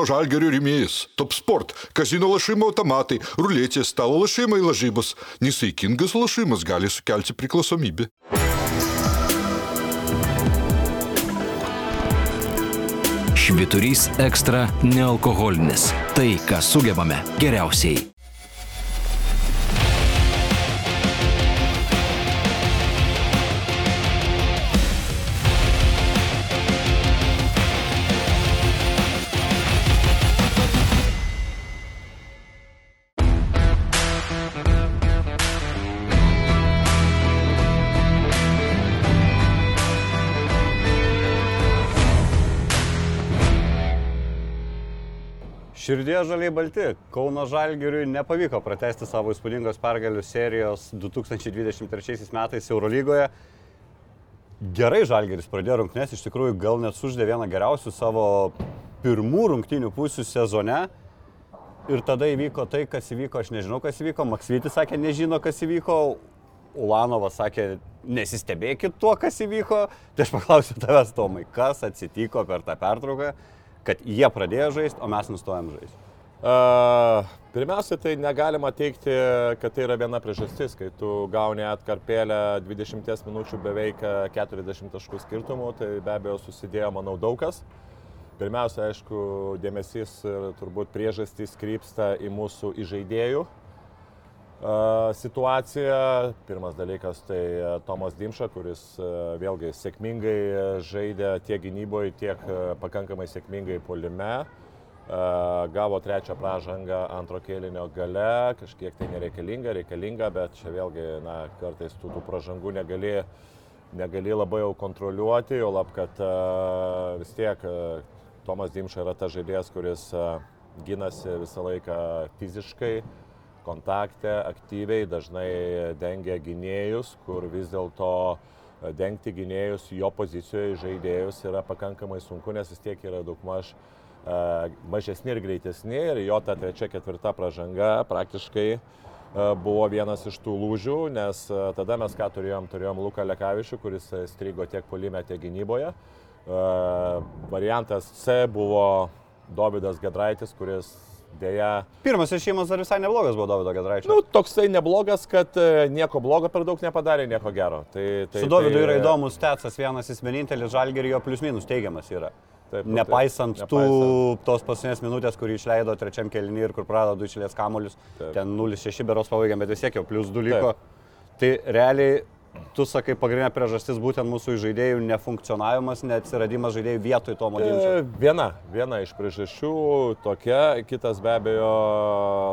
Kauno Žalgerio rėmėjas. Top Sport, kazino lašimo automatai, ruletės, stalo lašimai lažybos. Nesaikingas lašimas gali sukelti priklausomybę. Šviturys ekstra nealkoholinis. Tai, ką sugebame geriausiai. Širdie žaliai balti. Kauno Žalgiriui nepavyko pratesti savo įspūdingos pergalių serijos 2023 metais Eurolygoje. Gerai Žalgiris pradėjo rungtynes, iš tikrųjų gal net suždė vieną geriausių savo pirmų rungtynių pusių sezone. Ir tada įvyko tai, kas įvyko, aš nežinau, kas įvyko. Maksvytis sakė, nežino, kas įvyko. Ulanovas sakė, nesistebėkit tuo, kas įvyko. Tai aš paklausiu tavęs, Tomai, kas atsitiko per tą pertrauką kad jie pradėjo žaisti, o mes nustojom žaisti? Uh, pirmiausia, tai negalima teikti, kad tai yra viena priežastis, kai tu gauni atkarpėlę 20 minučių beveik 40 taškų skirtumų, tai be abejo susidėjo, manau, daug kas. Pirmiausia, aišku, dėmesys ir turbūt priežastys krypsta į mūsų įžaidėjų situacija. Pirmas dalykas tai Tomas Dimša, kuris vėlgi sėkmingai žaidė tiek gynyboje, tiek pakankamai sėkmingai polime. Gavo trečią pražangą antro kėlinio gale, kažkiek tai nereikalinga, reikalinga, bet čia vėlgi, na, kartais tų, tų pražangų negali, negali labai jau kontroliuoti, jo lab, kad vis tiek Tomas Dimša yra tas žaidėjas, kuris ginasi visą laiką fiziškai, kontakte aktyviai dažnai dengia gynėjus, kur vis dėlto e, dengti gynėjus jo pozicijoje žaidėjus yra pakankamai sunku, nes vis tiek yra daug maž e, mažesni ir greitesni ir jo ta trečia, ketvirta pražanga praktiškai e, buvo vienas iš tų lūžių, nes tada mes ką turėjom, turėjom Luką Lekavičių, kuris strigo tiek polime, tiek gynyboje. Variantas C buvo Dovydas Gedraitis, kuris Deja. Pirmas išėjimas dar visai neblogas buvo Davido Gedraičio. Nu, toksai neblogas, kad e, nieko blogo per daug nepadarė, nieko gero. Tai, tai, Su Davidu tai, yra įdomus Tetsas, vienas jis vienintelis žalgerio plius minus teigiamas yra. Taip, nu, nepaisant taip, tų nepaisant. tos paskutinės minutės, kurį išleido trečiam kelniui ir kur prarado du išlės kamuolius, taip. ten 0-6 beros pabaigėm, bet vis tiek jau plus 2 liko. Taip. Tai realiai Tu sakai, pagrindinė priežastis būtent mūsų žaidėjų nefunkcionavimas, neatsiradimas žaidėjų vietoj to modelių. E, viena, viena iš priežasčių tokia, kitas be abejo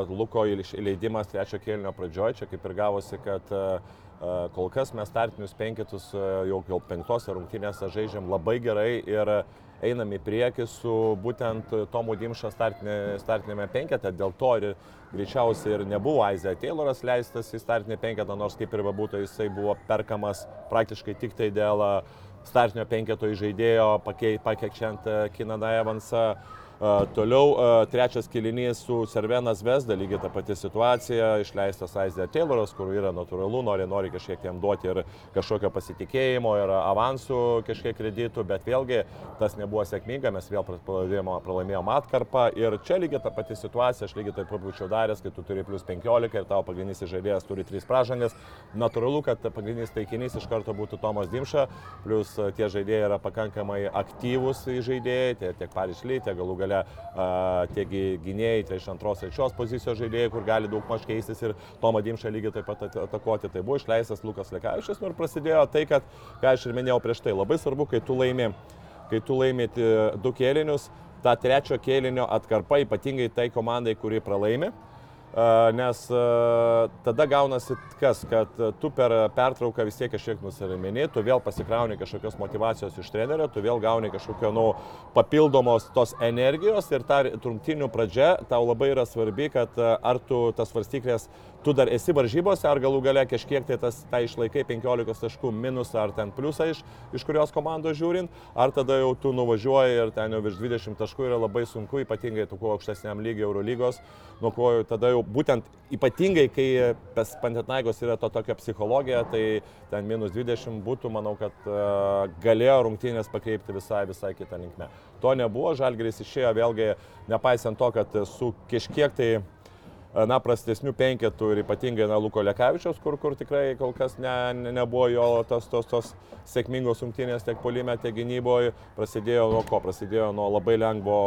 Luko įleidimas trečio kėlinio pradžioje, čia kaip ir gavosi, kad uh, kol kas mes startinius penketus jau, jau penktose rungtynėse žaidžiam labai gerai ir einam į priekį su būtent Tomu Dimša startinė, startinėme penkete, dėl to ir greičiausiai ir nebuvo Aizė Tayloras leistas į startinį penketą, nors kaip ir bebūtų jisai buvo perkamas praktiškai tik tai dėl startinio penketo įžaidėjo pakeičiant Kinaną Evansą. Toliau trečias kilinys su Servenas Vesda, lygiai ta pati situacija, išleistas Aizė Tayloras, kur yra natūralu, nori, nori kažkiek jam duoti ir kažkokio pasitikėjimo, ir avansų kažkiek kreditų, bet vėlgi tas nebuvo sėkminga, mes vėl pralaimėjome atkarpą ir čia lygiai ta pati situacija, aš lygiai taip pat būčiau daręs, kai tu turi plus 15 ir tavo pagrindinis žaidėjas turi 3 pražangas, natūralu, kad pagrindinis taikinys iš karto būtų Tomas Dimša, plus tie žaidėjai yra pakankamai aktyvūs žaidėjai, tiek, Paryšly, tiek galų galę gale tiek gynėjai, tai iš antros, trečios pozicijos žaidėjai, kur gali daug maž keistis ir Tomą Dimšą lygiai taip pat atakuoti. Tai buvo išleistas Lukas Lekavičius nu ir prasidėjo tai, kad, ką aš ir minėjau prieš tai, labai svarbu, kai tu laimi, kai tu laimi du kėlinius, ta trečio kėlinio atkarpa, ypatingai tai komandai, kuri pralaimi, nes tada gaunasi kas, kad tu per pertrauką vis tiek kažkiek nusiramini, tu vėl pasikrauni kažkokios motivacijos iš trenerio, tu vėl gauni kažkokio nu, papildomos tos energijos ir ta rungtinių pradžia tau labai yra svarbi, kad ar tu tas varstyklės tu dar esi varžybose, ar galų gale kažkiek tai tas, tai išlaikai 15 taškų minus ar ten pliusą iš, iš kurios komandos žiūrint, ar tada jau tu nuvažiuoji ir ten jau virš 20 taškų yra labai sunku, ypatingai tu kuo aukštesniam lygiai Eurolygos, nuo ko tada jau būtent ypatingai, kai pas Pantinaigos yra to tokia psichologija, tai ten minus 20 būtų, manau, kad uh, galėjo rungtynės pakreipti visai, visai kitą linkmę. To nebuvo, Žalgeris išėjo vėlgi, nepaisant to, kad su kažkiek tai na, prastesnių penketų ir ypatingai na, Luko Lekavičiaus, kur, kur tikrai kol kas ne, ne, nebuvo jo tos, tos, tos sėkmingos rungtynės tiek polime, tiek gynyboje. Prasidėjo nuo ko? Prasidėjo nuo labai lengvo,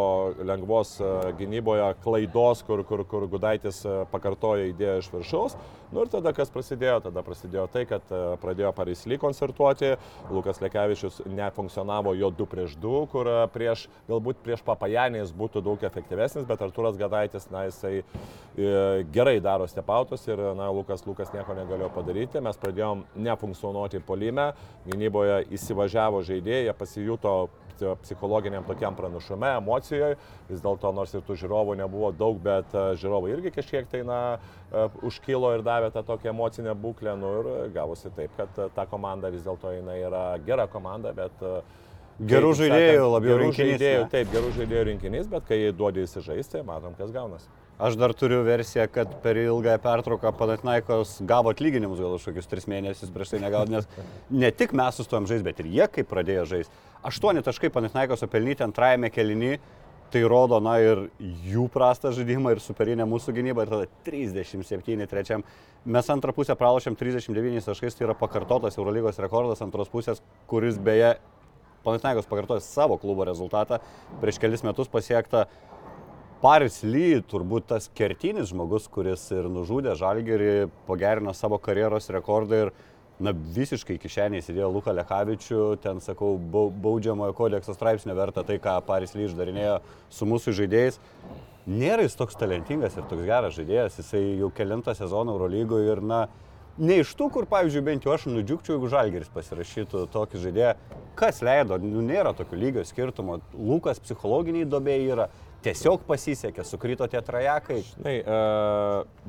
lengvos gynyboje klaidos, kur, kur, kur Gudaitis pakartojo idėją iš viršaus. Nu ir tada kas prasidėjo? Tada prasidėjo tai, kad pradėjo Parisly koncertuoti, Lukas Lekavičius nefunkcionavo jo 2 prieš 2, kur prieš, galbūt prieš Papajanės būtų daug efektyvesnis, bet Arturas Gadaitis, na, jisai gerai daro stepautus ir na, Lukas Lukas nieko negalėjo padaryti. Mes pradėjom nefunkcionuoti polime, gynyboje įsivažiavo žaidėjai, pasijuto psichologiniam tokiam pranašume, emocijoje. Vis dėlto, nors ir tų žiūrovų nebuvo daug, bet e, žiūrovai irgi kažkiek tai, na, e, užkilo ir davė tą tokią emocinę būklę. Nu, ir gavosi taip, kad e, ta komanda vis dėlto jinai yra gera komanda, bet Gerų žaidėjų, labiau gerų rinkinys. žaidėjų, ne? taip, gerų žaidėjų rinkinys, bet kai duodi įsižaisti, matom, kas gaunasi. Aš dar turiu versiją, kad per ilgąją pertrauką Panatinaikos gavo atlyginimus gal už kokius tris mėnesius prieš tai negavo, nes ne tik mes sustojom žaisti, bet ir jie kaip pradėjo žaisti. Aštuoni taškai Panatinaikos pelnyti antrajame kelinį, tai rodo, na ir jų prastą žaidimą ir superinę mūsų gynybą ir tada 37 trečiam. Mes antrą pusę pralošėm 39 taškais, tai yra pakartotas Eurolygos rekordas antros pusės, kuris beje Panatinaikos pakartojo savo klubo rezultatą prieš kelis metus pasiektą Paris Ly turbūt tas kertinis žmogus, kuris ir nužudė Žalgerį, pagerino savo karjeros rekordą ir na, visiškai kišeniai įsidėjo Luką Lekavičių, ten, sakau, bau- baudžiamojo kodekso straipsnio verta tai, ką Paris Ly išdarinėjo su mūsų žaidėjais. Nėra jis toks talentingas ir toks geras žaidėjas, jisai jau kelintą sezoną Eurolygoje ir, na, ne iš tų, kur, pavyzdžiui, bent jau aš nudžiugčiau, jeigu Žalgeris pasirašytų tokį žaidėją. Kas leido, nu, nėra tokio lygio skirtumo. Lukas psichologiniai dobėjai yra, tiesiog pasisekė, sukrito tie trajekai. Žinai, e,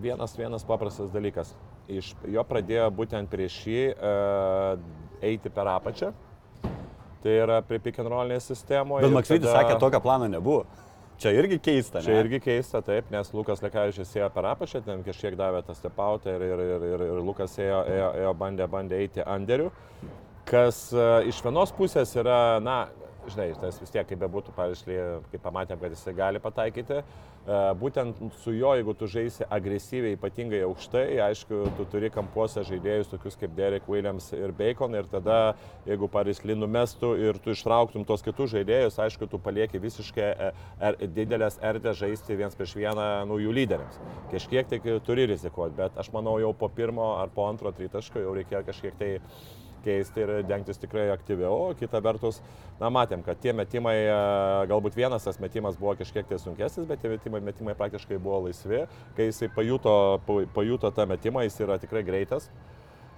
vienas, vienas paprastas dalykas. Iš jo pradėjo būtent prieš jį e, eiti per apačią. Tai yra prie rollinės sistemoje. Bet Maksvidis tada- sakė, tokio plano nebuvo. Čia irgi keista. Čia ne? irgi keista, taip, nes Lukas Lekavičius ėjo per apačią, ten kažkiek davė tą stepautą ir, ir, ir, ir, ir Lukas ėjo, ėjo, ėjo bandė, bandė eiti anderiu, kas uh, iš vienos pusės yra, na, žinai, tas vis tiek, kaip bebūtų, pavyzdžiui, kaip pamatėm, kad jisai gali pataikyti, uh, būtent su juo, jeigu tu žaisi agresyviai, ypatingai aukštai, aišku, tu turi kampuose žaidėjus tokius kaip Derek Williams ir Bacon ir tada, jeigu Parisli numestų ir tu ištrauktum tos kitus žaidėjus, aišku, tu palieki visiškai e, er, didelės erdvės žaisti viens prieš vieną nu, jų lyderiams. Kažkiek tai turi rizikuoti, bet aš manau jau po pirmo ar po antro tritaško jau reikėjo kažkiek tai keisti ir dengtis tikrai aktyviau. Kita vertus, na matėm, kad tie metimai, e, galbūt vienas tas metimas buvo kažkiek tai sunkesnis, bet tie metimai, metimai praktiškai buvo laisvi. Kai jisai pajuto, pa- pajuto tą metimą, jis yra tikrai greitas.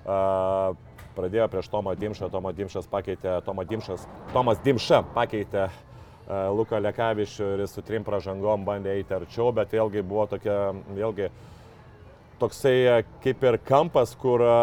A, Pradėjo prieš Tomą Dimšą, Tomą Dimšas pakeitė, Tomą Dimšas, Tomas Dimša pakeitė a, Luką Lekavičių ir su trim pražangom bandė eiti arčiau, bet vėlgi buvo tokia, vėlgi toksai e, kaip ir kampas, kur e,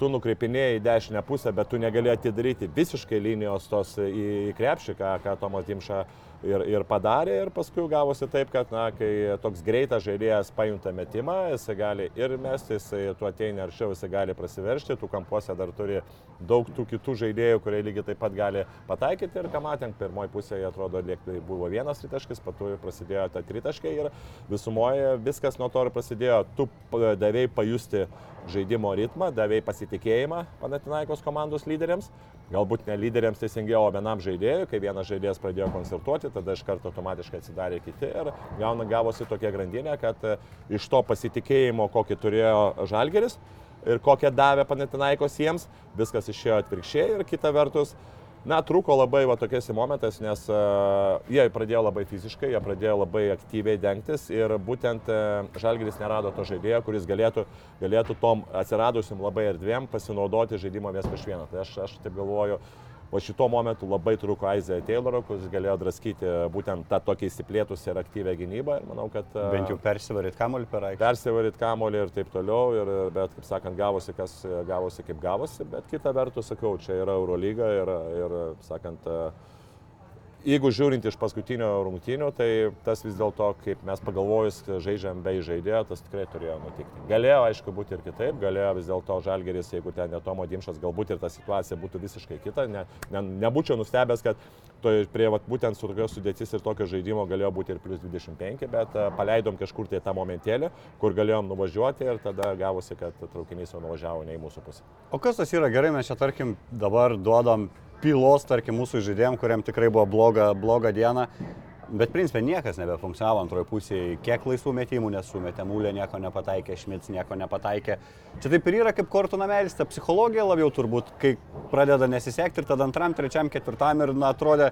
tu nukreipinėjai į dešinę pusę, bet tu negali atidaryti visiškai linijos tos į krepšį, ką, ką Tomas Dimša ir, ir padarė. Ir paskui gavosi taip, kad, na, kai toks greitas žaidėjas pajunta metimą, jisai gali ir mesti, jisai tu ateini arčiau, jisai gali prasiveršti, tų kampuose dar turi daug tų kitų žaidėjų, kurie lygiai taip pat gali pataikyti. Ir ką matėm, pirmoji pusėje atrodo, liektai buvo vienas tritaškis, pato prasidėjo ta tritaškai ir visumoje viskas nuo to ir prasidėjo. Tu davėjai pajusti žaidimo ritmą, davėjai pasitikėjimą Panatinaikos komandos lyderiams, galbūt ne lyderiams teisingiau, o vienam žaidėjui, kai vienas žaidėjas pradėjo koncertuoti, tada iš karto automatiškai atsidarė kiti ir gauna, gavosi tokia grandinė, kad e, iš to pasitikėjimo, kokį turėjo Žalgeris ir kokią davė Panatinaikos jiems, viskas išėjo atvirkščiai ir kita vertus, Na, trūko labai va tokiais momentais, nes uh, jie pradėjo labai fiziškai, jie pradėjo labai aktyviai dengtis ir būtent uh, Žalgiris nerado to žaidėjo, kuris galėtų, galėtų tom atsiradusim labai erdvėm pasinaudoti žaidimo vies prieš vieną. Tai aš, aš taip galvoju, O šituo momentu labai trūko Aizė Tayloro, kuris galėjo draskyti būtent tą tokį įsiplėtusią ir aktyvę gynybą. Ir manau, kad... Bent jau persivaryt kamolį per aikštę. Persivaryt kamolį ir taip toliau. Ir, bet, kaip sakant, gavosi, kas gavosi, kaip gavosi. Bet kita vertus, sakau, čia yra Eurolyga ir, ir sakant, jeigu žiūrint iš paskutinio rungtynių, tai tas vis dėlto, kaip mes pagalvojus, žaidžiam be žaidėjo, tas tikrai turėjo nutikti. Galėjo, aišku, būti ir kitaip, galėjo vis dėlto Žalgeris, jeigu ten netomo Dimšas, galbūt ir ta situacija būtų visiškai kita. Ne, ne, nebūčiau nustebęs, kad to, prie vat, būtent su tokios sudėtis ir tokio žaidimo galėjo būti ir plus 25, bet uh, paleidom kažkur tai tą momentėlį, kur galėjom nuvažiuoti ir tada gavosi, kad traukinys jau nuvažiavo ne į mūsų pusę. O kas tas yra gerai, mes čia tarkim dabar duodam pylos, tarkim, mūsų žaidėjim, kuriam tikrai buvo bloga, bloga diena. Bet principė niekas nebefunkcionavo antroje pusėje, kiek laisvų metimų nesumetė, Mūlė nieko nepataikė, Šmits nieko nepataikė. Čia taip ir yra kaip kortų namelis, ta psichologija labiau turbūt, kai pradeda nesisekti ir tada antram, trečiam, ketvirtam ir, na, atrodė,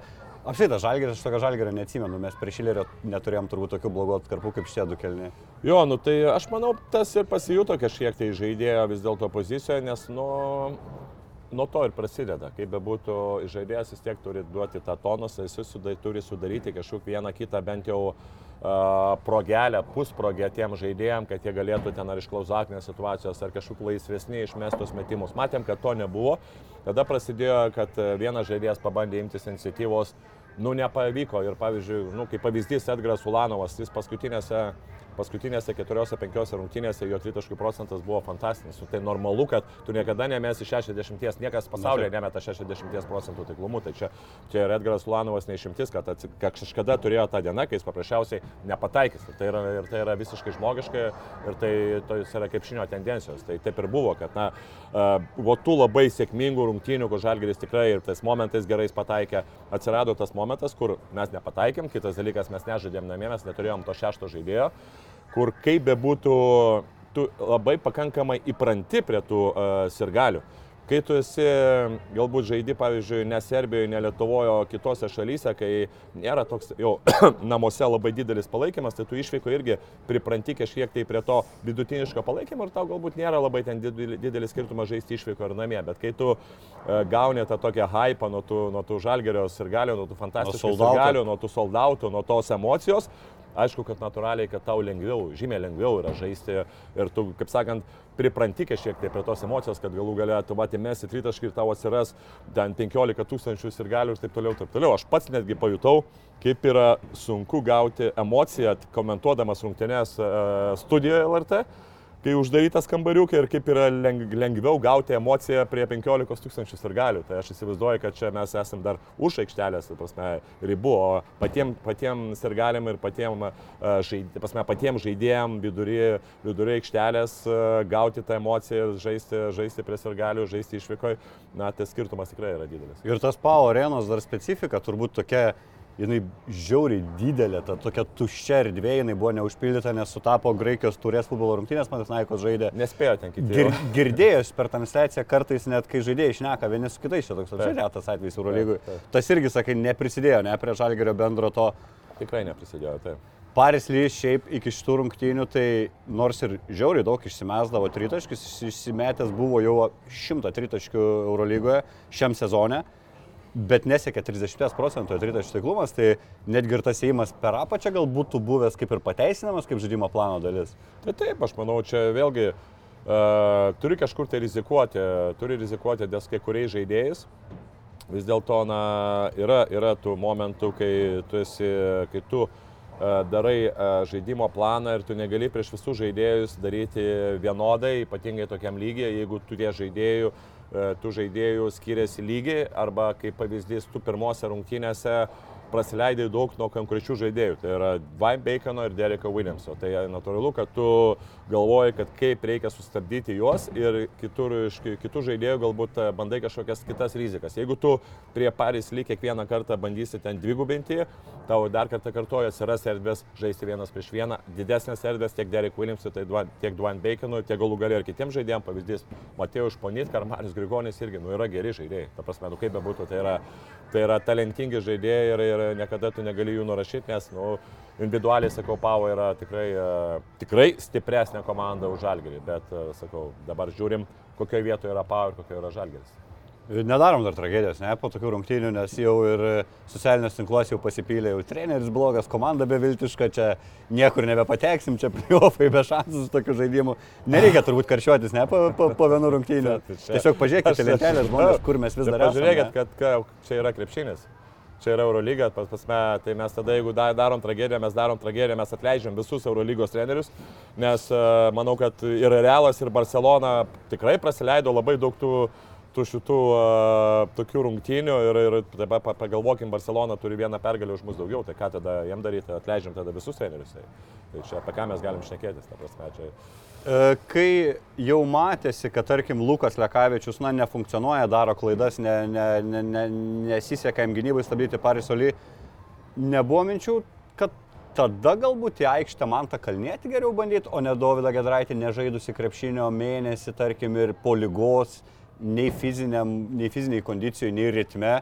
Apsitas žalgeris, aš tokio žalgerio neatsimenu, mes prie šilerio neturėjom turbūt tokių blogų atkarpų kaip šitie du kelniai. Jo, nu tai aš manau, tas ir pasijuto kažkiek tai žaidėjo vis dėlto pozicijoje, nes, nu, nuo to ir prasideda. Kaip bebūtų, žaidėjas vis tiek turi duoti tą tonusą, jis sudai, turi sudaryti kažkokį vieną kitą bent jau uh, progelę, pusprogę tiem žaidėjim, kad jie galėtų ten ar iš klauzakinės situacijos, ar kažkokiu laisvesnį išmestus metimus. Matėm, kad to nebuvo. Tada prasidėjo, kad vienas žaidėjas pabandė imtis iniciatyvos, nu nepavyko. Ir pavyzdžiui, nu, kaip pavyzdys Edgaras Ulanovas, jis paskutinėse paskutinėse keturiose, penkiose rungtynėse jo tritaškių procentas buvo fantastinis. Nu, tai normalu, kad tu niekada nemesi 60, niekas pasaulyje nemeta 60 procentų taiklumų. Tai čia, čia ir Edgaras Lanovas neišimtis, kad atsi, kažkada turėjo tą dieną, kai jis paprasčiausiai nepataikys. Tai yra, ir tai yra visiškai žmogiška ir tai, tai yra krepšinio tendencijos. Tai taip ir buvo, kad na, buvo tų labai sėkmingų rungtynių, kur Žalgeris tikrai ir tais momentais gerais pataikė. Atsirado tas momentas, kur mes nepataikėm, kitas dalykas mes nežaidėm namie, mes neturėjom to šešto žaidėjo kur kaip bebūtų, tu labai pakankamai įpranti prie tų uh, sirgalių. Kai tu esi, galbūt žaidi, pavyzdžiui, ne Serbijoje, ne Lietuvoje, o kitose šalyse, kai nėra toks jau namuose labai didelis palaikymas, tai tu išvyko irgi pripranti kažkiek tai prie to vidutiniško palaikymo ir tau galbūt nėra labai ten didelis skirtumas žaisti išvyko ir namie. Bet kai tu uh, gauni tą tokią hypą nuo tų, nuo tų žalgerio sirgalių, nuo tų fantastiškų sirgalių, nuo tų soldautų, nuo tos emocijos, Aišku, kad natūraliai, kad tau lengviau, žymiai lengviau yra žaisti ir tu, kaip sakant, pripranti kažkiek tai prie tos emocijos, kad galų galę tu matė mesi tritaškį ir tau atsiras ten 15 tūkstančių ir galių ir taip toliau, taip toliau. Aš pats netgi pajutau, kaip yra sunku gauti emociją komentuodamas rungtynės e, studijoje LRT kai uždarytas kambariukė ir kaip yra lengviau gauti emociją prie 15 tūkstančių sirgalių. Tai aš įsivaizduoju, kad čia mes esame dar už aikštelės, prasme, ribų, o patiem, patiem sirgaliam ir patiem, žaid, prasme, patiem žaidėjim vidury, vidury aikštelės gauti tą emociją, žaisti, žaisti prie sirgalių, žaisti išvykoj, na, tas skirtumas tikrai yra didelis. Ir tas PAO arenos dar specifika turbūt tokia jinai žiauriai didelė, ta tokia tuščia erdvė, jinai buvo neužpildyta, nes sutapo Graikijos turės futbolo rungtynės, man Naikos žaidė. Nespėjo ten kiti. Gir, girdėjus per transliaciją kartais net, kai žaidėjai išneka vieni su kitais, čia toks apžiūrėtas atvejis Eurolygui. Tas irgi, sakai, neprisidėjo, ne prie žalgerio bendro to. Tikrai neprisidėjo, taip. Paris Lys šiaip iki šitų rungtynių, tai nors ir žiauriai daug išsimesdavo tritaškius, išsimetęs buvo jau 100 tritaškių Eurolygoje šiam sezone bet nesiekia 30 procentų tritaškių taiklumas, tai netgi ir tas įėjimas per apačią gal būtų buvęs kaip ir pateisinamas kaip žaidimo plano dalis. Tai taip, aš manau, čia vėlgi uh, turi kažkur tai rizikuoti, turi rizikuoti dėl kai kuriais žaidėjais. Vis dėlto yra, yra tų momentų, kai tu, esi, kai tu uh, darai uh, žaidimo planą ir tu negali prieš visus žaidėjus daryti vienodai, ypatingai tokiam lygiai, jeigu tu tie žaidėjų uh, tų žaidėjų skiriasi lygiai arba kaip pavyzdys, tu pirmose rungtynėse prasileidai daug nuo konkrečių žaidėjų. Tai yra Dwayne Bacono ir Dereko Williamso. Tai natūralu, kad tu galvoji, kad kaip reikia sustabdyti juos ir kitur, iš kitų žaidėjų galbūt e, bandai kažkokias kitas rizikas. Jeigu tu prie Paris lyg kiekvieną kartą bandysi ten dvigubinti, tau dar kartą kartuoju, atsiras erdvės žaisti vienas prieš vieną, didesnės erdvės tiek Derek Williamsui, tai tiek Dwayne Baconui, tiek galų galiai ir kitiems žaidėjams. Pavyzdys, Matėjau Šponit, Karmanis Grigonis irgi, nu yra geri žaidėjai. Ta prasme, nu kaip bebūtų, tai yra, tai yra talentingi žaidėjai ir, ir niekada tu negali jų nurašyti, nes, nu, individualiai, sakau, Pavo yra tikrai, uh, tikrai stipresnė komanda už Žalgerį, bet, uh, sakau, dabar žiūrim, kokioje vietoje yra Pavo ir kokioje yra Žalgeris. Nedarom dar tragedijos, ne, po tokių rungtynių, nes jau ir socialinės tinkluose jau pasipylė, jau treneris blogas, komanda beviltiška, čia niekur nebepateksim, čia pliofai be šansų su tokiu žaidimu. Nereikia turbūt karščiuotis, ne, po, po, po vienų rungtynių. Tiesiog pažiūrėkite lentelę žmonės, kur mes vis dar esame. Pažiūrėkit, kad čia yra krepšinis. Čia yra Eurolyga, pas, pas me, tai mes tada, jeigu darom tragediją, mes darom tragediją, mes atleidžiam visus Eurolygos trenerius, nes uh, manau, kad ir Realas, ir Barcelona tikrai prasileido labai daug tų tų šitų uh, tokių rungtynių ir, ir dabar pagalvokim, Barcelona turi vieną pergalę už mus daugiau, tai ką tada jiem daryti, atleidžiam tada visus trenerius. Tai, tai čia apie ką mes galim šnekėtis, ta prasme, čia. Kai jau matėsi, kad tarkim Lukas Lekavičius, na, nefunkcionuoja, daro klaidas, ne, ne, ne, ne, nesiseka jam gynybai stabdyti Parisoli, nebuvo minčių, kad tada galbūt į aikštę man tą kalnėti geriau bandyti, o ne Dovydą Gedraitį nežaidusi krepšinio mėnesį, tarkim, ir po lygos nei, nei fiziniai kondicijoje, nei ritme,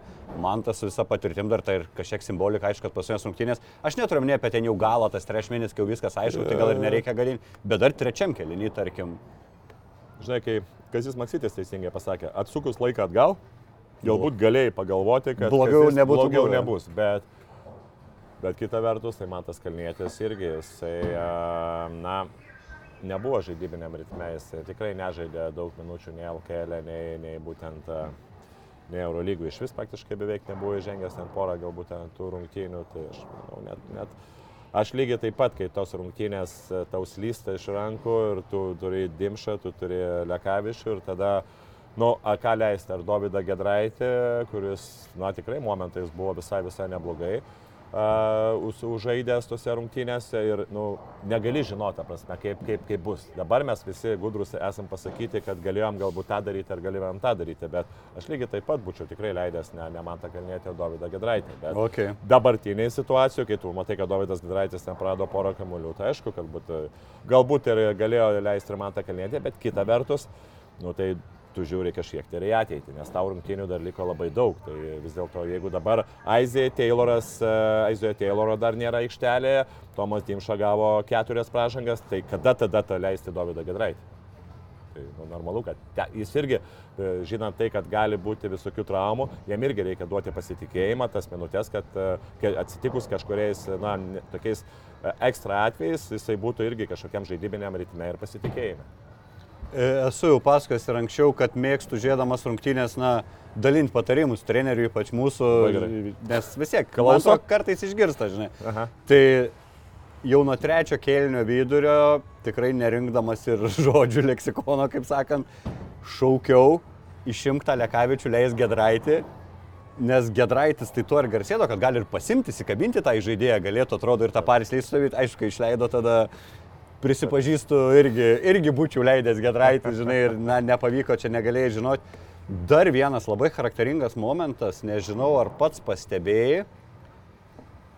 man tas visa patirtim dar tai ir kažkiek simbolika, aišku, kad paskutinės rungtynės, aš neturiu ne apie ten jau galą, tas treš mėnesis, kai jau viskas aišku, tai gal ir nereikia galinti, bet dar trečiam kelinį, tarkim. Žinai, kai Kazis Maksytis teisingai pasakė, atsukus laiką atgal, galbūt galėjai pagalvoti, kad blogiau, nebūtų, blogiau nebus, bet, bet kita vertus, tai man tas kalnėtis irgi, jisai, na, nebuvo žaidybiniam ritme, jis tikrai nežaidė daug minučių nei LKL, nei, nei būtent nei Eurolygų. Iš vis praktiškai beveik nebuvo įžengęs ten porą galbūt ten tų rungtynių, tai aš manau net, net aš lygiai taip pat, kai tos rungtynės tau slysta iš rankų ir tu turi Dimšą, tu turi Lekavišų ir tada, nu, ką leisti, ar Dovydą Gedraitį, kuris, na, tikrai momentais buvo visai visai neblogai uh, užaidęs tose rungtynėse ir nu, negali žinoti, prasme, kaip, kaip, kaip bus. Dabar mes visi gudrus esam pasakyti, kad galėjom galbūt tą daryti ar galėjom tą daryti, bet aš lygiai taip pat būčiau tikrai leidęs ne, ne man tą kalnėti, o Davidą Gedraitį. Bet okay. dabartiniai situacijoje, kai tu matai, kad Davidas Gedraitis ten prarado porą kamuolių, tai aišku, kad būt, galbūt ir galėjo leisti ir man tą kalnėti, bet kita vertus, nu, tai tu žiūri kažkiek tai ir į ateitį, nes tau rungtynių dar liko labai daug. Tai vis dėlto, jeigu dabar Aizėje Tayloras, e, Aizėje Tayloro dar nėra aikštelėje, Tomas Dimša gavo keturias pražangas, tai kada tada ta leisti Davidą Gedraitį? Tai nu, normalu, kad te, jis irgi, e, žinant tai, kad gali būti visokių traumų, jam irgi reikia duoti pasitikėjimą, tas minutės, kad e, atsitikus kažkuriais, na, tokiais ekstra atvejais, jisai būtų irgi kažkokiam žaidybiniam ritme ir pasitikėjime. E, esu jau pasakojęs ir anksčiau, kad mėgstu žiūrėdamas rungtynės, na, dalinti patarimus treneriui, ypač mūsų, nes vis tiek klauso kartais išgirsta, žinai. Aha. Tai jau nuo trečio kėlinio vidurio, tikrai nerinkdamas ir žodžių leksikono, kaip sakant, šaukiau, išimk tą Lekavičių, leis Gedraitį, nes Gedraitis tai tuo ir garsėdo, kad gali ir pasimti, įsikabinti tą žaidėją, galėtų atrodo ir tą paris leistovyti, aišku, išleido tada prisipažįstu, irgi, irgi būčiau leidęs Gedraitį, žinai, ir na, nepavyko, čia negalėjai žinoti. Dar vienas labai charakteringas momentas, nežinau, ar pats pastebėjai,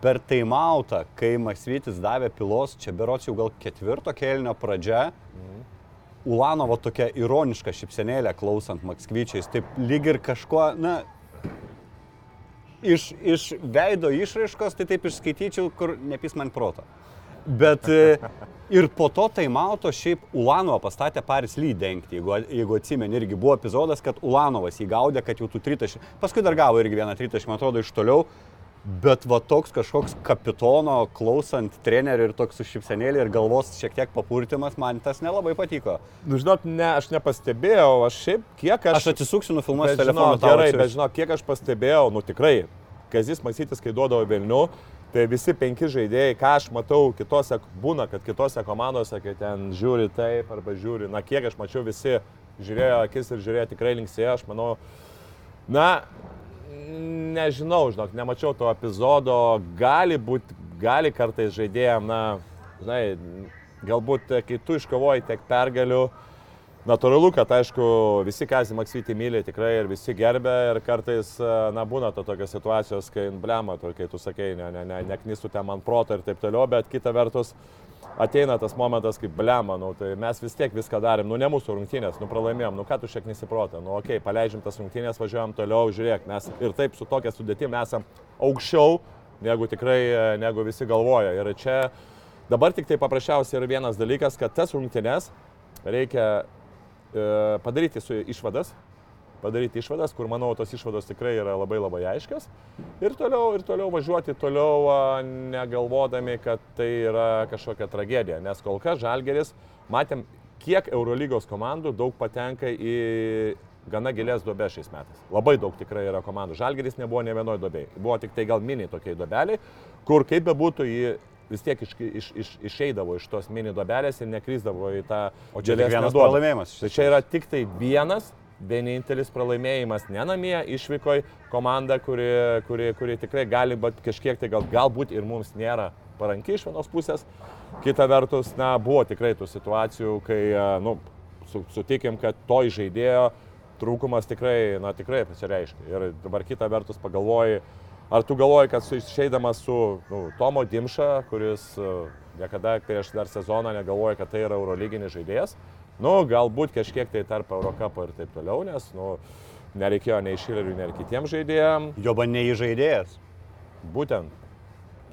per taimautą, kai Maksvitis davė pilos, čia berots jau gal ketvirto kelnio pradžia. Ulanovo tokia ironiška šipsenėlė klausant Makskvyčiais, taip lyg ir kažkuo, na, iš, iš veido išraiškos, tai taip išskaityčiau, kur nepys man proto. Bet e, ir po to taimauto šiaip Ulanovą pastatė Paris Ly dengti, jeigu, jeigu atsimeni, irgi buvo epizodas, kad Ulanovas jį gaudė, kad jau tų tritaškų, paskui dar gavo irgi vieną tritaškį, man atrodo, iš toliau. Bet va toks kažkoks kapitono klausant trenerių ir toks sušipsenėlį ir galvos šiek tiek papurtimas, man tas nelabai patiko. Nu, žinot, ne, aš nepastebėjau, aš šiaip kiek aš... Aš atsisuksiu nufilmuosiu telefoną. Gerai, bet žinok, kiek aš pastebėjau, nu tikrai, Kazis Masytis, kai duodavo Vilnių, Tai visi penki žaidėjai, ką aš matau kitose, būna, kad kitose komandose, kai ten žiūri taip arba žiūri, na kiek aš mačiau, visi žiūrėjo akis ir žiūrėjo tikrai linksėjo, aš manau, na, nežinau, žinok, nemačiau to epizodo, gali būti, gali kartais žaidėjams, na, žinai, galbūt kai tu iškovoji tiek pergalių, Natūralu, kad aišku, visi Kazį Maksytį myli tikrai ir visi gerbė ir kartais, e, na, būna to tokios situacijos, kai blema, to, kai tu sakai, ne, ne, ne, neknistų ten man proto ir taip toliau, bet kita vertus ateina tas momentas kaip blema, nu, tai mes vis tiek viską darėm, nu, ne mūsų rungtynės, nu, pralaimėjom, nu, ką tu šiek nesiprotą, nu, okei, okay, paleidžiam tas rungtynės, važiuojam toliau, žiūrėk, mes ir taip su tokia sudėtim esam aukščiau, negu tikrai, e, negu visi galvoja. Ir čia dabar tik tai paprasčiausiai yra vienas dalykas, kad tas rungtynės reikia padaryti su išvadas padaryti išvadas, kur manau tos išvados tikrai yra labai labai aiškios. Ir toliau, ir toliau važiuoti, toliau negalvodami, kad tai yra kažkokia tragedija. Nes kol kas Žalgeris, matėm, kiek Eurolygos komandų daug patenka į gana gilės duobės šiais metais. Labai daug tikrai yra komandų. Žalgeris nebuvo ne vienoje duobėje. Buvo tik tai gal mini tokiai duobeliai, kur kaip bebūtų jį vis tiek iš, iš, iš, išeidavo iš tos mini duobelės ir nekryzdavo į tą O čia tik vienas duobę. pralaimėjimas. Tai čia yra tik tai vienas, vienintelis pralaimėjimas ne namie, išvykoj komanda, kuri, kuri, kuri tikrai gali būt kažkiek tai gal, galbūt ir mums nėra paranki iš vienos pusės. Kita vertus, na, buvo tikrai tų situacijų, kai, nu, su, sutikim, kad to žaidėjo trūkumas tikrai, na, tikrai pasireiškia. Ir dabar kita vertus pagalvoji, ar tu galvoji, kad su išeidamas su nu, Tomo Dimša, kuris a, niekada prieš dar sezoną negalvoja, kad tai yra eurolyginis žaidėjas, nu, galbūt kažkiek tai tarp Eurocapo ir taip toliau, nes, nu, nereikėjo nei Šileriui, nei kitiems žaidėjams. Joba neįžaidėjas. Būtent.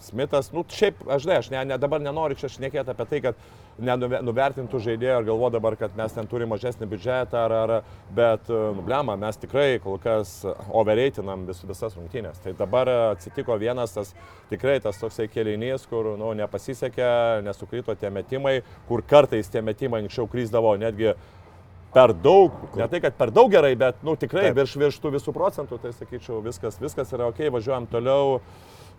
Smithas, nu šiaip, aš ne, aš ne, ne, dabar nenoriu čia šnekėti apie tai, kad nenuvertintų žaidėjų ir galvo dabar, kad mes ten turime mažesnį biudžetą, ar, ar, bet, nublema, mes tikrai kol kas overreitinam vis, visas rungtynės. Tai dabar atsitiko vienas tas tikrai tas toksai kelinys, kur nu, nepasisekė, nesukrito tie metimai, kur kartais tie metimai anksčiau kryzdavo netgi per daug, ne tai, kad per daug gerai, bet nu, tikrai Taip. virš, virš tų visų procentų, tai sakyčiau, viskas, viskas yra ok, važiuojam toliau,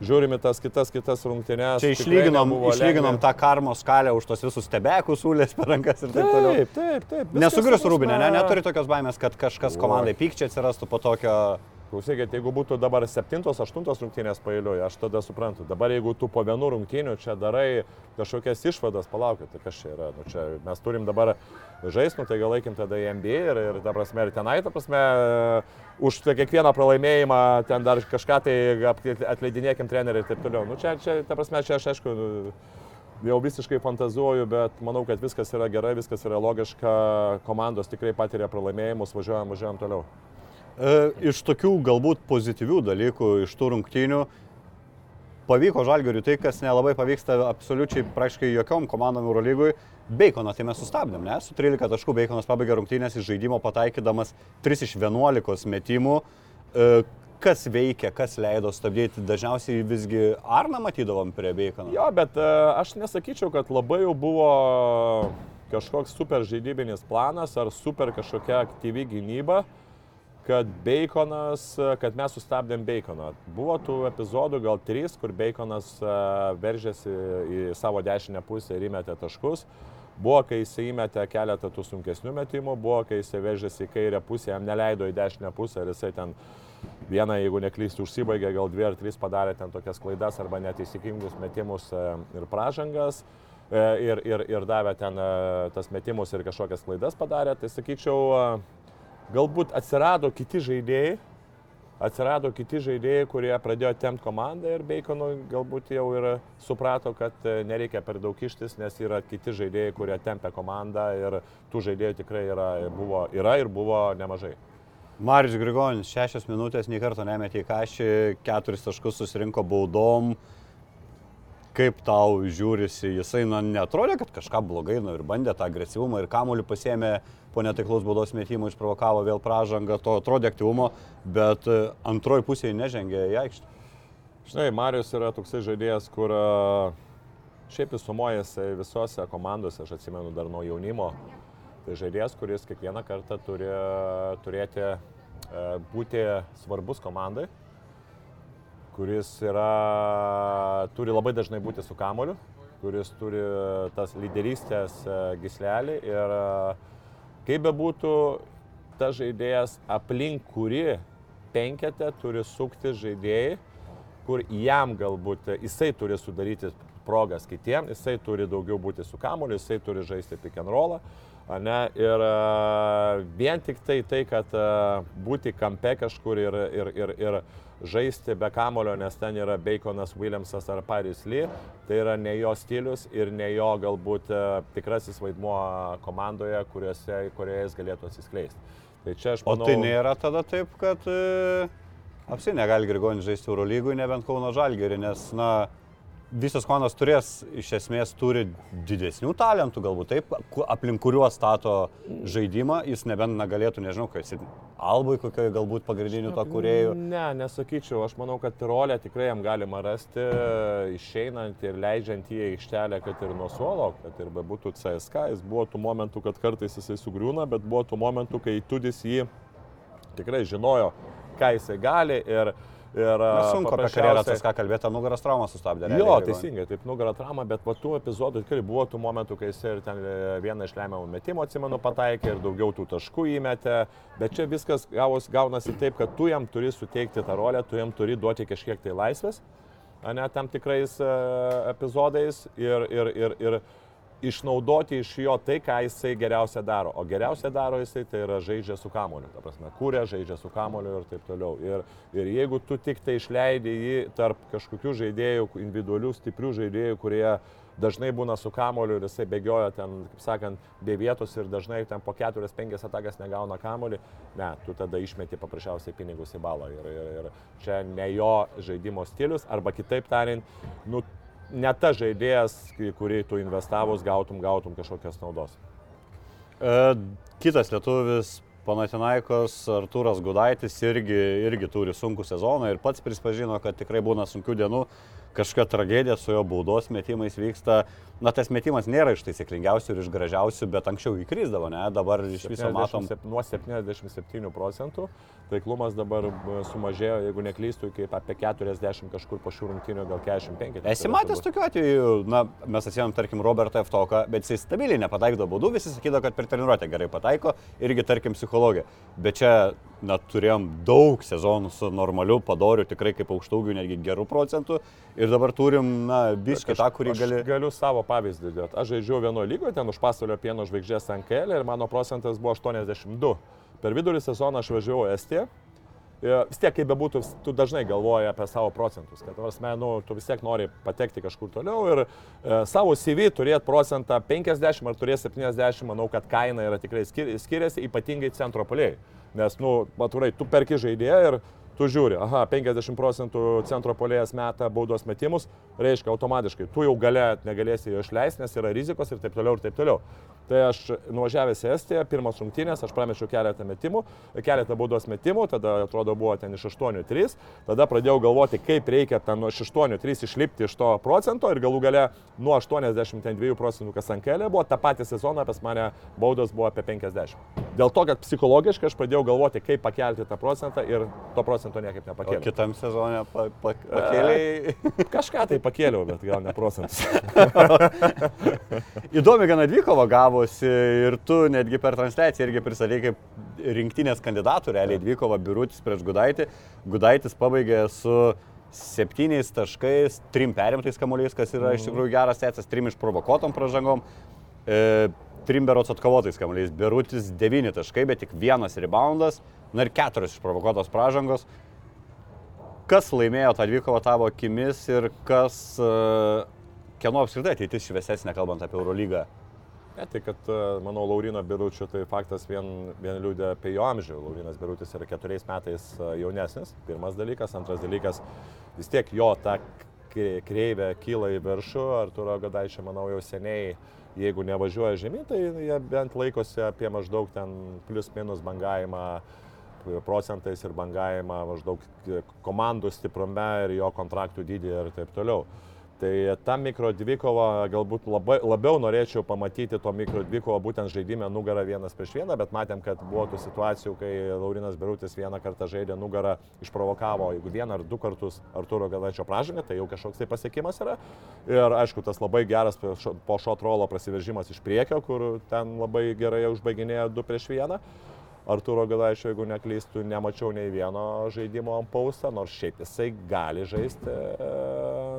žiūrime tas kitas, kitas rungtynės. Čia išlyginom, išlyginom tą karmo skalę už tos visus stebekus, sulės per rankas ir taip toliau. Taip, taip, taip. Nesugrius rūbinė, ne, neturi tokios baimės, kad kažkas komandai pykčia atsirastų po tokio... Klausykit, jeigu būtų dabar 7-8 rungtynės pailiui, aš tada suprantu. Dabar jeigu tu po vienų rungtynių čia darai kažkokias išvadas, palaukit, tai kas čia yra. Nu, čia mes turim dabar žaisti, nu, tai gal laikim tada į NBA ir, ir ta prasme, ir tenai, ta prasme, už tai kiekvieną pralaimėjimą ten dar kažką tai atleidinėkim treneriai ir taip toliau. Nu, čia, čia, ta prasme, čia aš aišku jau visiškai fantazuoju, bet manau, kad viskas yra gerai, viskas yra logiška, komandos tikrai patiria pralaimėjimus, važiuojam, važiuojam toliau. E, iš tokių galbūt pozityvių dalykų, iš tų rungtynių, pavyko žalgariui tai, kas nelabai pavyksta absoliučiai praktiškai jokiom komandom Eurolygui. Beikoną tai mes sustabdėm, ne? Su 13 taškų Beikonas pabaigė rungtynės iš žaidimo pataikydamas 3 iš 11 metimų. E, Kas veikia, kas leido stabdyti, dažniausiai visgi Arną matydavom prie Beikono. Jo, bet e, aš nesakyčiau, kad labai jau buvo kažkoks super žaidybinis planas ar super kažkokia aktyvi gynyba, kad Baconas, kad mes sustabdėm Baconą. Buvo tų epizodų gal trys, kur Baconas e, veržėsi į savo dešinę pusę ir įmetė taškus. Buvo, kai jis įmetė keletą tų sunkesnių metimų, buvo, kai jis veržėsi į kairę pusę, jam neleido į dešinę pusę ir jisai ten vieną, jeigu neklystu, užsibaigė, gal dvi ar trys padarė ten tokias klaidas arba neteisingus metimus e, ir pražangas. e, Ir, ir, ir davė ten tas metimus ir kažkokias klaidas padarė, tai sakyčiau, galbūt atsirado kiti žaidėjai, atsirado kiti žaidėjai, kurie pradėjo temti komandą ir Beikonų galbūt jau ir suprato, kad e, nereikia per daug kištis, nes yra kiti žaidėjai, kurie tempia komandą ir tų žaidėjų tikrai yra, buvo, yra ir buvo nemažai. Marius Grigonis, šešios minutės, nei karto nemetė į kažį, keturis taškus susirinko baudom. Kaip tau žiūrisi, jisai nu, netrodė, kad kažką blogai, nu ir bandė tą agresyvumą ir kamuolį pasėmė po netaiklaus baudos metimo, išprovokavo vėl pražangą, to atrodė aktyvumo, bet e, antroji pusėje nežengė į aikštę. Žinai, Marius yra toksai žaidėjas, kur a, šiaip įsumuojasi visose komandose, aš atsimenu dar nuo jaunimo. Tai žaidėjas, kuris kiekvieną kartą turi turėti, e, būti svarbus komandai, kuris yra, turi labai dažnai būti su kamoliu, kuris turi tas lyderystės e, gislelį ir e, kaip bebūtų, tas žaidėjas aplink kuri penketę turi sukti žaidėjai, kur jam galbūt jisai turi sudaryti progas kitiems, jisai turi daugiau būti su kamoliu, jisai turi žaisti pick and rollą. Ane? Ir vien tik tai tai, kad būti kampe kažkur ir, ir, ir, ir žaisti be kamulio, nes ten yra Baconas, Williamsas ar Paris Lee, tai yra ne jo stilius ir ne jo galbūt a, tikrasis vaidmuo komandoje, kuriuose, kurioje jis galėtų atsiskleisti. Tai čia aš O manau... tai nėra tada taip, kad e, apsi negali Grigonis žaisti Eurolygui, nebent Kauno Žalgerį, nes, na, visas komandas turės, iš esmės, turi didesnių talentų, galbūt taip, aplink kuriuos stato žaidimą, jis nebent negalėtų, nežinau, kas albui kokioje galbūt pagrindinių to kuriejų. Ne, nesakyčiau. Aš manau, kad rolę tikrai jam galima rasti, išeinant ir leidžiant į aikštelę, kad ir nuo suolo, kad ir bebūtų CSK. Jis buvo tų momentų, kad kartais jisai sugriūna, bet buvo tų momentų, kai Tudis jį tikrai žinojo, ką jisai gali. Ir, ir Na, sunku apie karjerą tas ką kalbėti, nugaras traumą sustabdė. Jo, realiai, teisingai, taip nugarą traumą, bet po tų epizodų tikrai buvo tų momentų, kai jis ir ten e, vieną iš lemiamų metimų, atsimenu, pataikė ir daugiau tų taškų įmetė, bet čia viskas gavos, gaunasi taip, kad tu jam turi suteikti tą rolę, tu jam turi duoti kažkiek tai laisvės, ne tam tikrais e, epizodais ir, ir, ir, ir išnaudoti iš jo tai, ką jisai geriausia daro. O geriausia daro jisai tai yra žaidžia su kamoliu. Ta prasme, kūrė, žaidžia su kamoliu ir taip toliau. Ir, ir jeigu tu tik tai išleidai jį tarp kažkokių žaidėjų, individualių, stiprių žaidėjų, kurie dažnai būna su kamoliu ir jisai bėgioja ten, kaip sakant, be vietos ir dažnai ten po 4-5 atakas negauna kamolį, ne, tu tada išmeti paprasčiausiai pinigus į balą. Ir, ir, ir čia ne jo žaidimo stilius, arba kitaip tariant, nu, ne ta žaidėjas, į kurį tu investavus gautum, gautum kažkokios naudos. E, kitas lietuvis, Panatinaikos Artūras Gudaitis irgi, irgi turi sunkų sezoną ir pats prispažino, kad tikrai būna sunkių dienų, kažkokia tragedija su jo baudos metimais vyksta. Na, tas metimas nėra iš taisyklingiausių ir iš gražiausių, bet anksčiau įkrisdavo, ne? Dabar iš viso matom. 77 Nuo 77 procentų taiklumas dabar e, sumažėjo, jeigu neklystu, iki apie 40 kažkur po šių rungtynių, gal 45. Esi matęs tokiu atveju, na, mes atsiemam, tarkim, Robertą Eftoką, bet jis stabiliai nepataikdo baudų, visi sakydavo, kad per treniruotę gerai pataiko, irgi, tarkim, psichologija. Bet čia, na, turėjom daug sezonų su normaliu padoriu, tikrai kaip aukštaugiu, netgi gerų procentų. Ir dabar turim, na, biškai tą, kurį gali... Galiu savo pavyzdį dėti. Aš žaidžiau vienoje lygoje, ten už pasaulio pieno žvaigždės Ankelė ir mano procentas buvo 82. Per vidurį sezoną aš važiavau Estiją. Ir Vis tiek, kaip bebūtų, tu dažnai galvoji apie savo procentus, kad, prasme, nu, tu vis tiek nori patekti kažkur toliau ir e, savo CV turėti procentą 50 ar turėti 70, manau, kad kaina yra tikrai skir skiriasi, ypatingai centro poliai. Nes, nu, maturai, tu perki žaidėją ir tu žiūri, aha, 50 procentų centro polėjas meta baudos metimus, reiškia automatiškai, tu jau galė, negalėsi jo išleisti, nes yra rizikos ir taip toliau ir taip toliau. Tai aš nuvažiavęs į Estiją, pirmas rungtynės, aš pramečiau keletą metimų, keletą baudos metimų, tada atrodo buvo ten iš 8-3, tada pradėjau galvoti, kaip reikia ten nuo 8-3 išlipti iš to procento ir galų gale nuo 82 procentų kas ant kelio buvo, tą patį sezoną pas mane baudos buvo apie 50. Dėl to, kad psichologiškai aš pradėjau galvoti, kaip pakelti tą procentą ir to procento niekaip O nepakėliau. kitam sezonė pa, pa, pakėliai. Kažką tai pakėliau, bet gal ne procentus. Įdomi gana dvikova gavosi ir tu netgi per transliaciją irgi pristatei kaip rinktinės kandidatų, realiai dvikova Birutis prieš Gudaitį. Gudaitis pabaigė su septyniais taškais, trim perimtais kamuoliais, kas yra iš tikrųjų geras setsas, trim išprovokuotom pražangom. E, Trim berots atkovotais kamuoliais. Birutis 9 taškai, bet tik vienas reboundas, na ir keturios išprovokuotos pražangos. Kas laimėjo tą dvikovą tavo akimis ir kas, e, kieno apskritai ateitis šviesesnė, kalbant apie Eurolygą? Ne, tai kad, e, manau, Laurino Biručio, tai faktas vien, vien liūdė apie jo amžių. Laurinas Birutis yra keturiais metais e, jaunesnis, pirmas dalykas. Antras dalykas, vis tiek jo ta kreivė kyla į viršų. Arturo Gadaičio, manau, jau seniai, jeigu nevažiuoja žemyn, tai jie bent laikosi apie maždaug ten plius minus bangavimą procentais ir bangavimą maždaug komandų stiprume ir jo kontraktų dydį ir taip toliau. Tai tą mikro dvikovą galbūt labai, labiau norėčiau pamatyti to mikro dvikovą būtent žaidime nugarą vienas prieš vieną, bet matėm, kad buvo tų situacijų, kai Laurinas Birutis vieną kartą žaidė nugarą, išprovokavo, jeigu vieną ar du kartus Arturo Galaičio pražangą, tai jau kažkoks tai pasiekimas yra. Ir aišku, tas labai geras po šio trolo prasiveržimas iš priekio, kur ten labai gerai užbaiginėjo du prieš vieną. Arturo Galaičio, jeigu neklystu, nemačiau nei vieno žaidimo ant paustą, nors šiaip jisai gali žaisti e,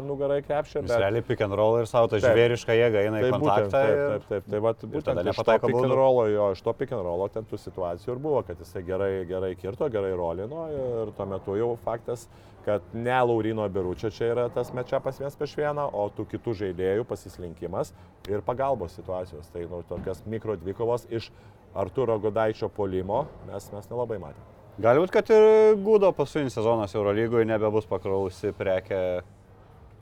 nugarai krepšį. Jis realiai pick and roll ir savo tą Taip. žvėrišką jėgą eina į Tai būtent, kontaktą. taip, ir- taip, taip. Tai vat, būtent iš to pick and rollo, jo, iš to pick and rollo ten tų situacijų ir buvo, kad jisai gerai, gerai kirto, gerai rolino ir tuo metu jau faktas, kad ne Laurino Biručio čia yra tas mečiapas vienas prieš vieną, o tų kitų žaidėjų pasislinkimas ir pagalbos situacijos. Tai nu, tokias mikro dvikovos iš Arturo Godaičio polimo mes, mes nelabai matėme. Gali būti, kad ir Gudo paskutinis sezonas Eurolygoje nebebus pakrausi prekė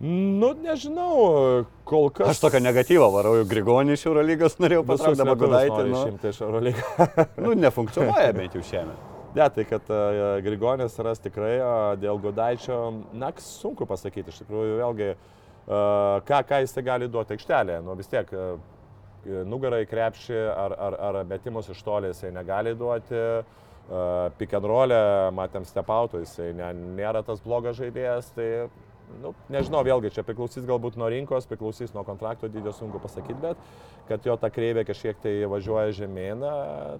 Nu, nežinau, kol kas. Aš tokią negatyvą varau, Grigonį iš Eurolygos norėjau patraukti, dabar Gudaitį. Nu, išimti iš Eurolygos. nu, nefunkcionuoja bent jau šiemet. Ne, tai kad uh, Grigonis ras tikrai, uh, dėl Gudaičio, na, sunku pasakyti, iš tikrųjų, vėlgi, uh, ką, ką jis gali duoti aikštelėje. Nu, vis tiek, uh, nugarai krepšį ar, ar, ar metimus iš tolės jisai negali duoti. Uh, pick and roll'e, matėm stepautų, jisai ne, nėra tas blogas žaidėjas, tai nu, nežinau, vėlgi čia priklausys galbūt nuo rinkos, priklausys nuo kontrakto dydžio, sunku pasakyti, bet kad jo ta kreivė kažkiek tai važiuoja žemėną,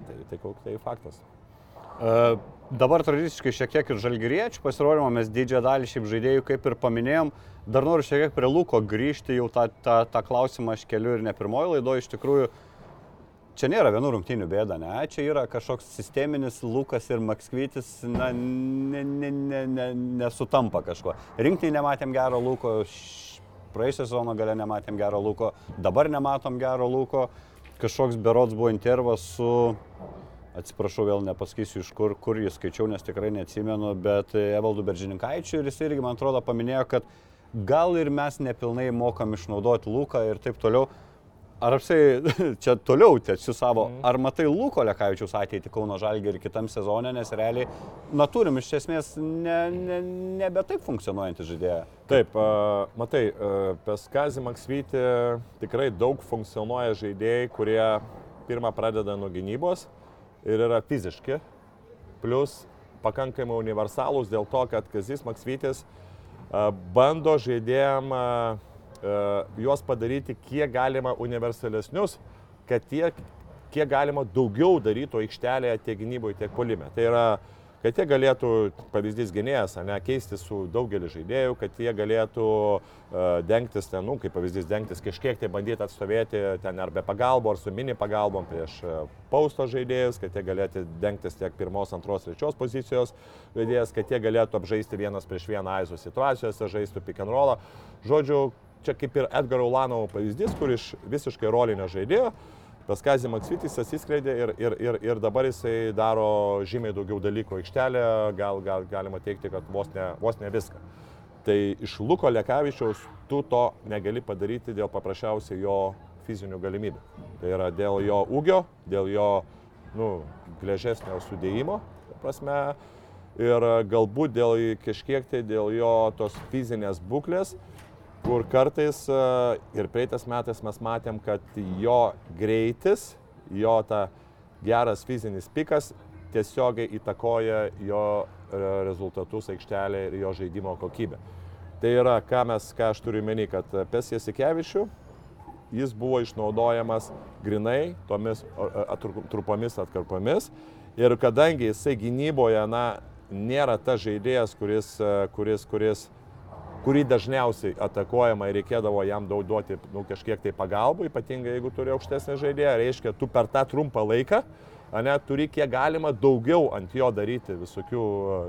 tai, tai, tai, tai faktas. Uh, dabar tradiciškai šiek tiek ir žalgyriečių pasirodymo mes didžiąją dalį šiaip žaidėjų kaip ir paminėjom. Dar noriu šiek tiek prie Luko grįžti, jau tą, tą, tą klausimą aš keliu ir ne pirmoji laido, iš tikrųjų čia nėra vienų rungtynių bėda, ne, čia yra kažkoks sisteminis Lukas ir Makskvytis, na, ne, ne, ne, ne, nesutampa kažko. Rinktai nematėm gero Luko, praėjusią sezoną gale nematėm gero Luko, dabar nematom gero Luko, kažkoks berods buvo intervas su atsiprašau, vėl nepasakysiu iš kur, kur jį skaičiau, nes tikrai neatsimenu, bet Evaldu Beržininkaičiu ir jis irgi, man atrodo, paminėjo, kad gal ir mes nepilnai mokam išnaudoti Luką ir taip toliau. Ar apsiai čia toliau tęsiu savo, mm. ar matai Luko Lekavičiaus ateitį Kauno Žalgį ir kitam sezonė, nes realiai, na turim iš esmės ne, ne, nebe taip funkcionuojantį žaidėją. Taip, uh, matai, uh, pas Kazį Maksvytį tikrai daug funkcionuoja žaidėjai, kurie pirmą pradeda nuo gynybos ir yra fiziški, plus pakankamai universalūs dėl to, kad Kazis Maksvytis uh, bando žaidėjim uh, juos padaryti kiek galima universalesnius, kad tiek, kiek galima daugiau darytų aikštelėje tiek gynyboje, tiek polime. Tai yra, kad jie galėtų, pavyzdys gynėjas, ne, keisti su daugelį žaidėjų, kad jie galėtų uh, dengtis ten, nu, kaip pavyzdys, dengtis kažkiek tai bandyti atstovėti ten ar be pagalbo, ar su mini pagalbom prieš uh, pausto žaidėjus, kad jie galėtų dengtis tiek pirmos, antros, trečios pozicijos žaidėjas, kad jie galėtų apžaisti vienas prieš vieną aizo situacijose, žaistų pick and rollą. Žodžiu, čia kaip ir Edgaro Ulanovo pavyzdys, kur iš visiškai rolinio žaidėjo, tas Kazim Maksvitis atsiskleidė ir, ir, ir, ir dabar jisai daro žymiai daugiau dalykų aikštelė, gal, gal galima teikti, kad vos ne, vos ne viską. Tai iš Luko Lekavičiaus tu to negali padaryti dėl paprasčiausiai jo fizinių galimybių. Tai yra dėl jo ūgio, dėl jo nu, gležesnio sudėjimo, prasme, ir galbūt dėl kažkiek tai dėl jo tos fizinės būklės, kur kartais ir praeitais metais mes matėm, kad jo greitis, jo ta geras fizinis pikas tiesiogiai įtakoja jo rezultatus aikštelė ir jo žaidimo kokybę. Tai yra, ką, mes, ką aš turiu meni, kad Pesija Sikevičių jis buvo išnaudojamas grinai tomis trupomis atkarpomis ir kadangi jisai gynyboje, na, nėra ta žaidėjas, kuris, kuris, kuris kurį dažniausiai atakuojama ir reikėdavo jam daug duoti nu, kažkiek tai pagalbų, ypatingai jeigu turi aukštesnį žaidėją, reiškia, tu per tą trumpą laiką, ne, turi kiek galima daugiau ant jo daryti visokių,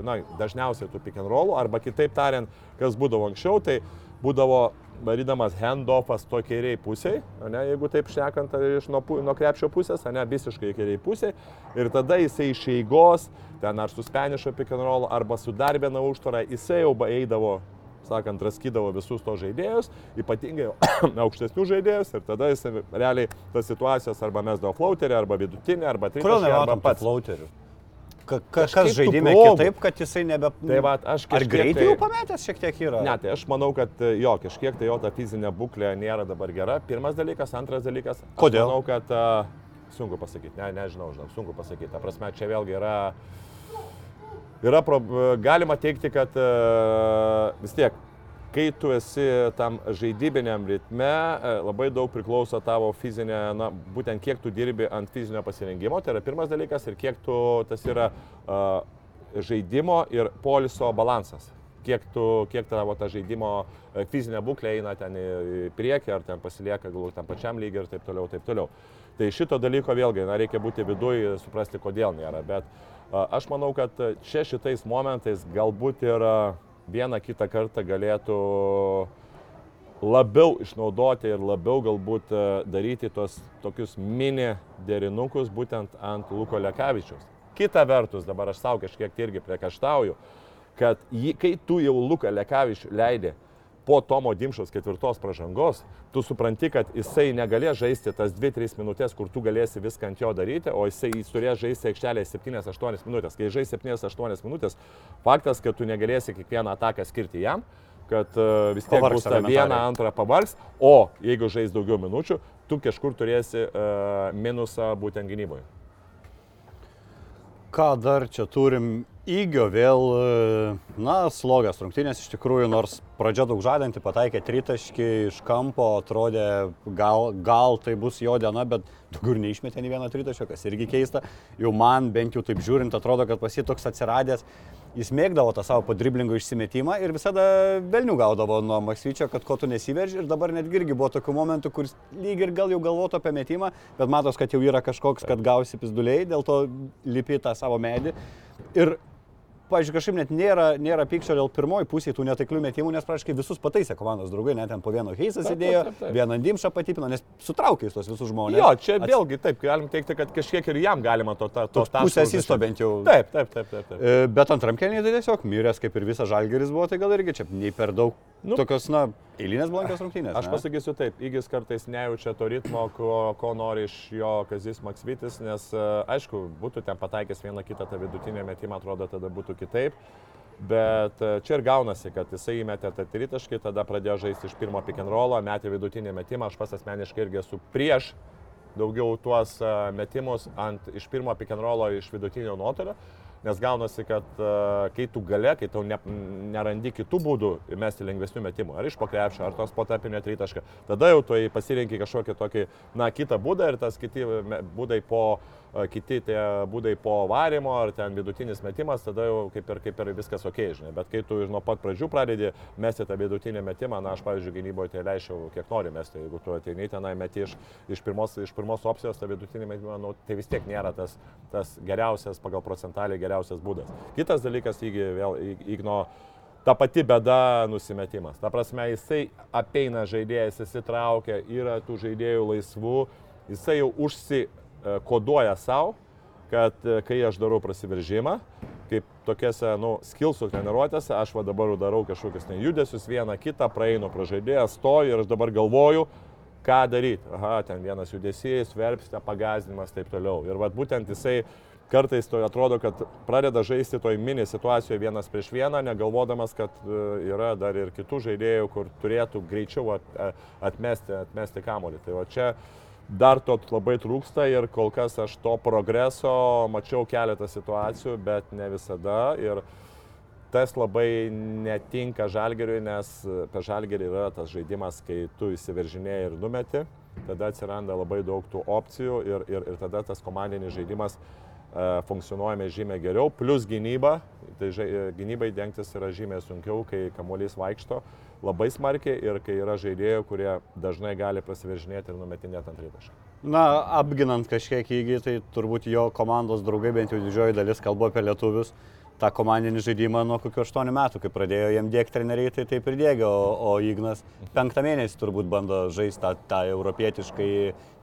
na, dažniausiai tų pick and rollų, arba kitaip tariant, kas būdavo anksčiau, tai būdavo varydamas handoffas to kairiai pusiai, ne, jeigu taip šnekant iš nuo, nuo krepšio pusės, ne, visiškai kairiai pusiai, ir tada jisai iš eigos, ten ar su Spanišo pick and roll, arba su dar viena užtvara, jisai jau eidavo sakant, raskydavo visus to žaidėjus, ypatingai aukštesnių žaidėjus ir tada jis realiai tas situacijas arba mesdavo flauterį, arba vidutinį, arba tritaškį. Kodėl nematom pats flauterių? Ka kažkas žaidime kitaip, kad jisai nebe... Tai va, aš Ar greitai tai... jau pametęs šiek tiek yra? Ne, tai aš manau, kad jo, kažkiek tai jo ta fizinė būklė nėra dabar gera. Pirmas dalykas, antras dalykas. Kodėl? Manau, kad uh, sunku pasakyti, ne, nežinau, žinau, sunku pasakyti. Ta prasme, čia vėlgi yra... Yra, pro, galima teikti, kad uh, vis tiek kai tu esi tam žaidybiniam ritme, labai daug priklauso tavo fizinė, na, būtent kiek tu dirbi ant fizinio pasirengimo, tai yra pirmas dalykas, ir kiek tu, tas yra uh, žaidimo ir poliso balansas. Kiek, tu, kiek tavo ta žaidimo fizinė būklė eina ten į priekį, ar ten pasilieka galbūt tam pačiam lygiai ir taip toliau, taip toliau. Tai šito dalyko vėlgi, na, reikia būti viduje, suprasti, kodėl nėra. Bet uh, aš manau, kad čia šitais momentais galbūt ir vieną kitą kartą galėtų labiau išnaudoti ir labiau galbūt daryti tos tokius mini derinukus būtent ant Luko Lekavičiaus. Kita vertus, dabar aš savo kažkiek irgi priekaštauju, kad jį, kai tu jau Luką Lekavičių leidai po Tomo Dimšos ketvirtos pažangos, tu supranti, kad jisai negalės žaisti tas 2-3 minutės, kur tu galėsi viską ant jo daryti, o jisai jis turės žaisti aikštelėje 7-8 minutės. Kai žais 7-8 minutės, faktas, kad tu negalėsi kiekvieną ataką skirti jam, kad uh, vis tiek Pavargs bus elementariai. viena, antra pavargs, o jeigu žais daugiau minučių, tu kažkur turėsi uh, minusą būtent gynyboje. Ką dar čia turim? Įgio vėl, e, na, slogas rungtynės iš tikrųjų, nors pradžia daug žadanti, pataikė tritaškį iš kampo, atrodė, gal, gal tai bus jo diena, bet daugiau ir neišmetė nei vieno tritaškio, kas irgi keista. Jau man bent jau taip žiūrint, atrodo, kad pas jį toks atsiradęs, jis mėgdavo tą savo podriblingo išsimetimą ir visada velnių gaudavo nuo Maksvyčio, kad ko tu nesiverži ir dabar netgi irgi buvo tokių momentų, kur lyg ir gal jau galvotų apie metimą, bet matos, kad jau yra kažkoks, kad gausi pizduliai, dėl to lipi tą savo medį. Ir Pavyzdžiui, kažkaip net nėra, nėra pykčio dėl pirmoji pusė tų netaiklių metimų, nes praškai visus pataisė komandos draugai, net ten po vieno Heisas įdėjo, vieną Dimšą patipino, nes sutraukė jis tos visus žmonės. Jo, čia Ats- vėlgi taip, galim teikti, kad kažkiek ir jam galima to, to, to Toks pusė asisto bent jau. Taip, taip, taip, taip. taip. E, Bet antram kelniui tai tiesiog miręs kaip ir visas žalgeris buvo, tai gal irgi čia nei per daug nu, tokios, na, eilinės blankės rungtynės. Aš ne? pasakysiu taip, Įgis kartais nejaučia to ritmo, ko, ko nori iš jo Kazis Maksvitis, nes e, aišku, būtų ten pataikęs vieną kitą tą vidutinę metimą, atrodo, tada būtų kitaip. Bet e, čia ir gaunasi, kad jisai įmetė tą tritaškį, tada pradėjo žaisti iš pirmo pick and rollo, metė vidutinį metimą, aš pas asmeniškai irgi esu prieš daugiau tuos e, metimus ant iš pirmo pick and rollo iš vidutinio nuotolio, nes gaunasi, kad e, kai tu gale, kai tau ne, nerandi kitų būdų mesti lengvesnių metimų, ar iš pokrepšio, ar tos potapinio tritašką, tada jau tu pasirinkai kažkokį tokį, na, kitą būdą ir tas kiti būdai po, kiti tie būdai po varimo, ar ten vidutinis metimas, tada jau kaip ir, kaip ir viskas ok, žinai, bet kai tu nuo pat pradžių pradedi mesti tą vidutinį metimą, na, aš, pavyzdžiui, gynyboje tai leisčiau, kiek nori mesti, jeigu tu ateini tenai meti iš, iš, pirmos, iš pirmos opcijos tą vidutinį metimą, nu, tai vis tiek nėra tas, tas geriausias, pagal procentalį geriausias būdas. Kitas dalykas, įgi vėl ig- igno ta pati bėda nusimetimas. Ta prasme, jisai apeina žaidėjas, įsitraukia, yra tų žaidėjų laisvų, jisai jau užsikoduoja savo, kad e, kai aš darau prasiveržimą, kaip tokiuose, nu, skilsų treniruotėse, aš va dabar darau kažkokius ten judesius, vieną kitą, praeinu pro žaidėją, stoju ir aš dabar galvoju, ką daryti. Aha, ten vienas judesys, verpstė, pagazinimas, taip toliau. Ir va būtent jisai kartais to atrodo, kad pradeda žaisti toj mini situacijoje vienas prieš vieną, negalvodamas, kad e, yra dar ir kitų žaidėjų, kur turėtų greičiau at, e, atmesti, atmesti kamolį. Tai va čia dar to labai trūksta ir kol kas aš to progreso mačiau keletą situacijų, bet ne visada. Ir tas labai netinka žalgeriui, nes per žalgerį yra tas žaidimas, kai tu įsiveržinėjai ir numeti, tada atsiranda labai daug tų opcijų ir, ir, ir tada tas komandinis žaidimas e, funkcionuojame žymiai geriau, plus gynyba, tai žai, gynybai dengtis yra žymiai sunkiau, kai kamuolys vaikšto labai smarkiai ir kai yra žaidėjų, kurie dažnai gali prasiveržinėti ir numetinėti ant rytašką. Na, apginant kažkiek įgį, tai turbūt jo komandos draugai, bent jau didžioji dalis, kalbu apie lietuvius, tą komandinį žaidimą nuo kokių 8 metų, kai pradėjo jam dėkti treneriai, tai taip ir dėgia, o, o Ignas penktą mėnesį turbūt bando žaisti tą, tą europietiškai,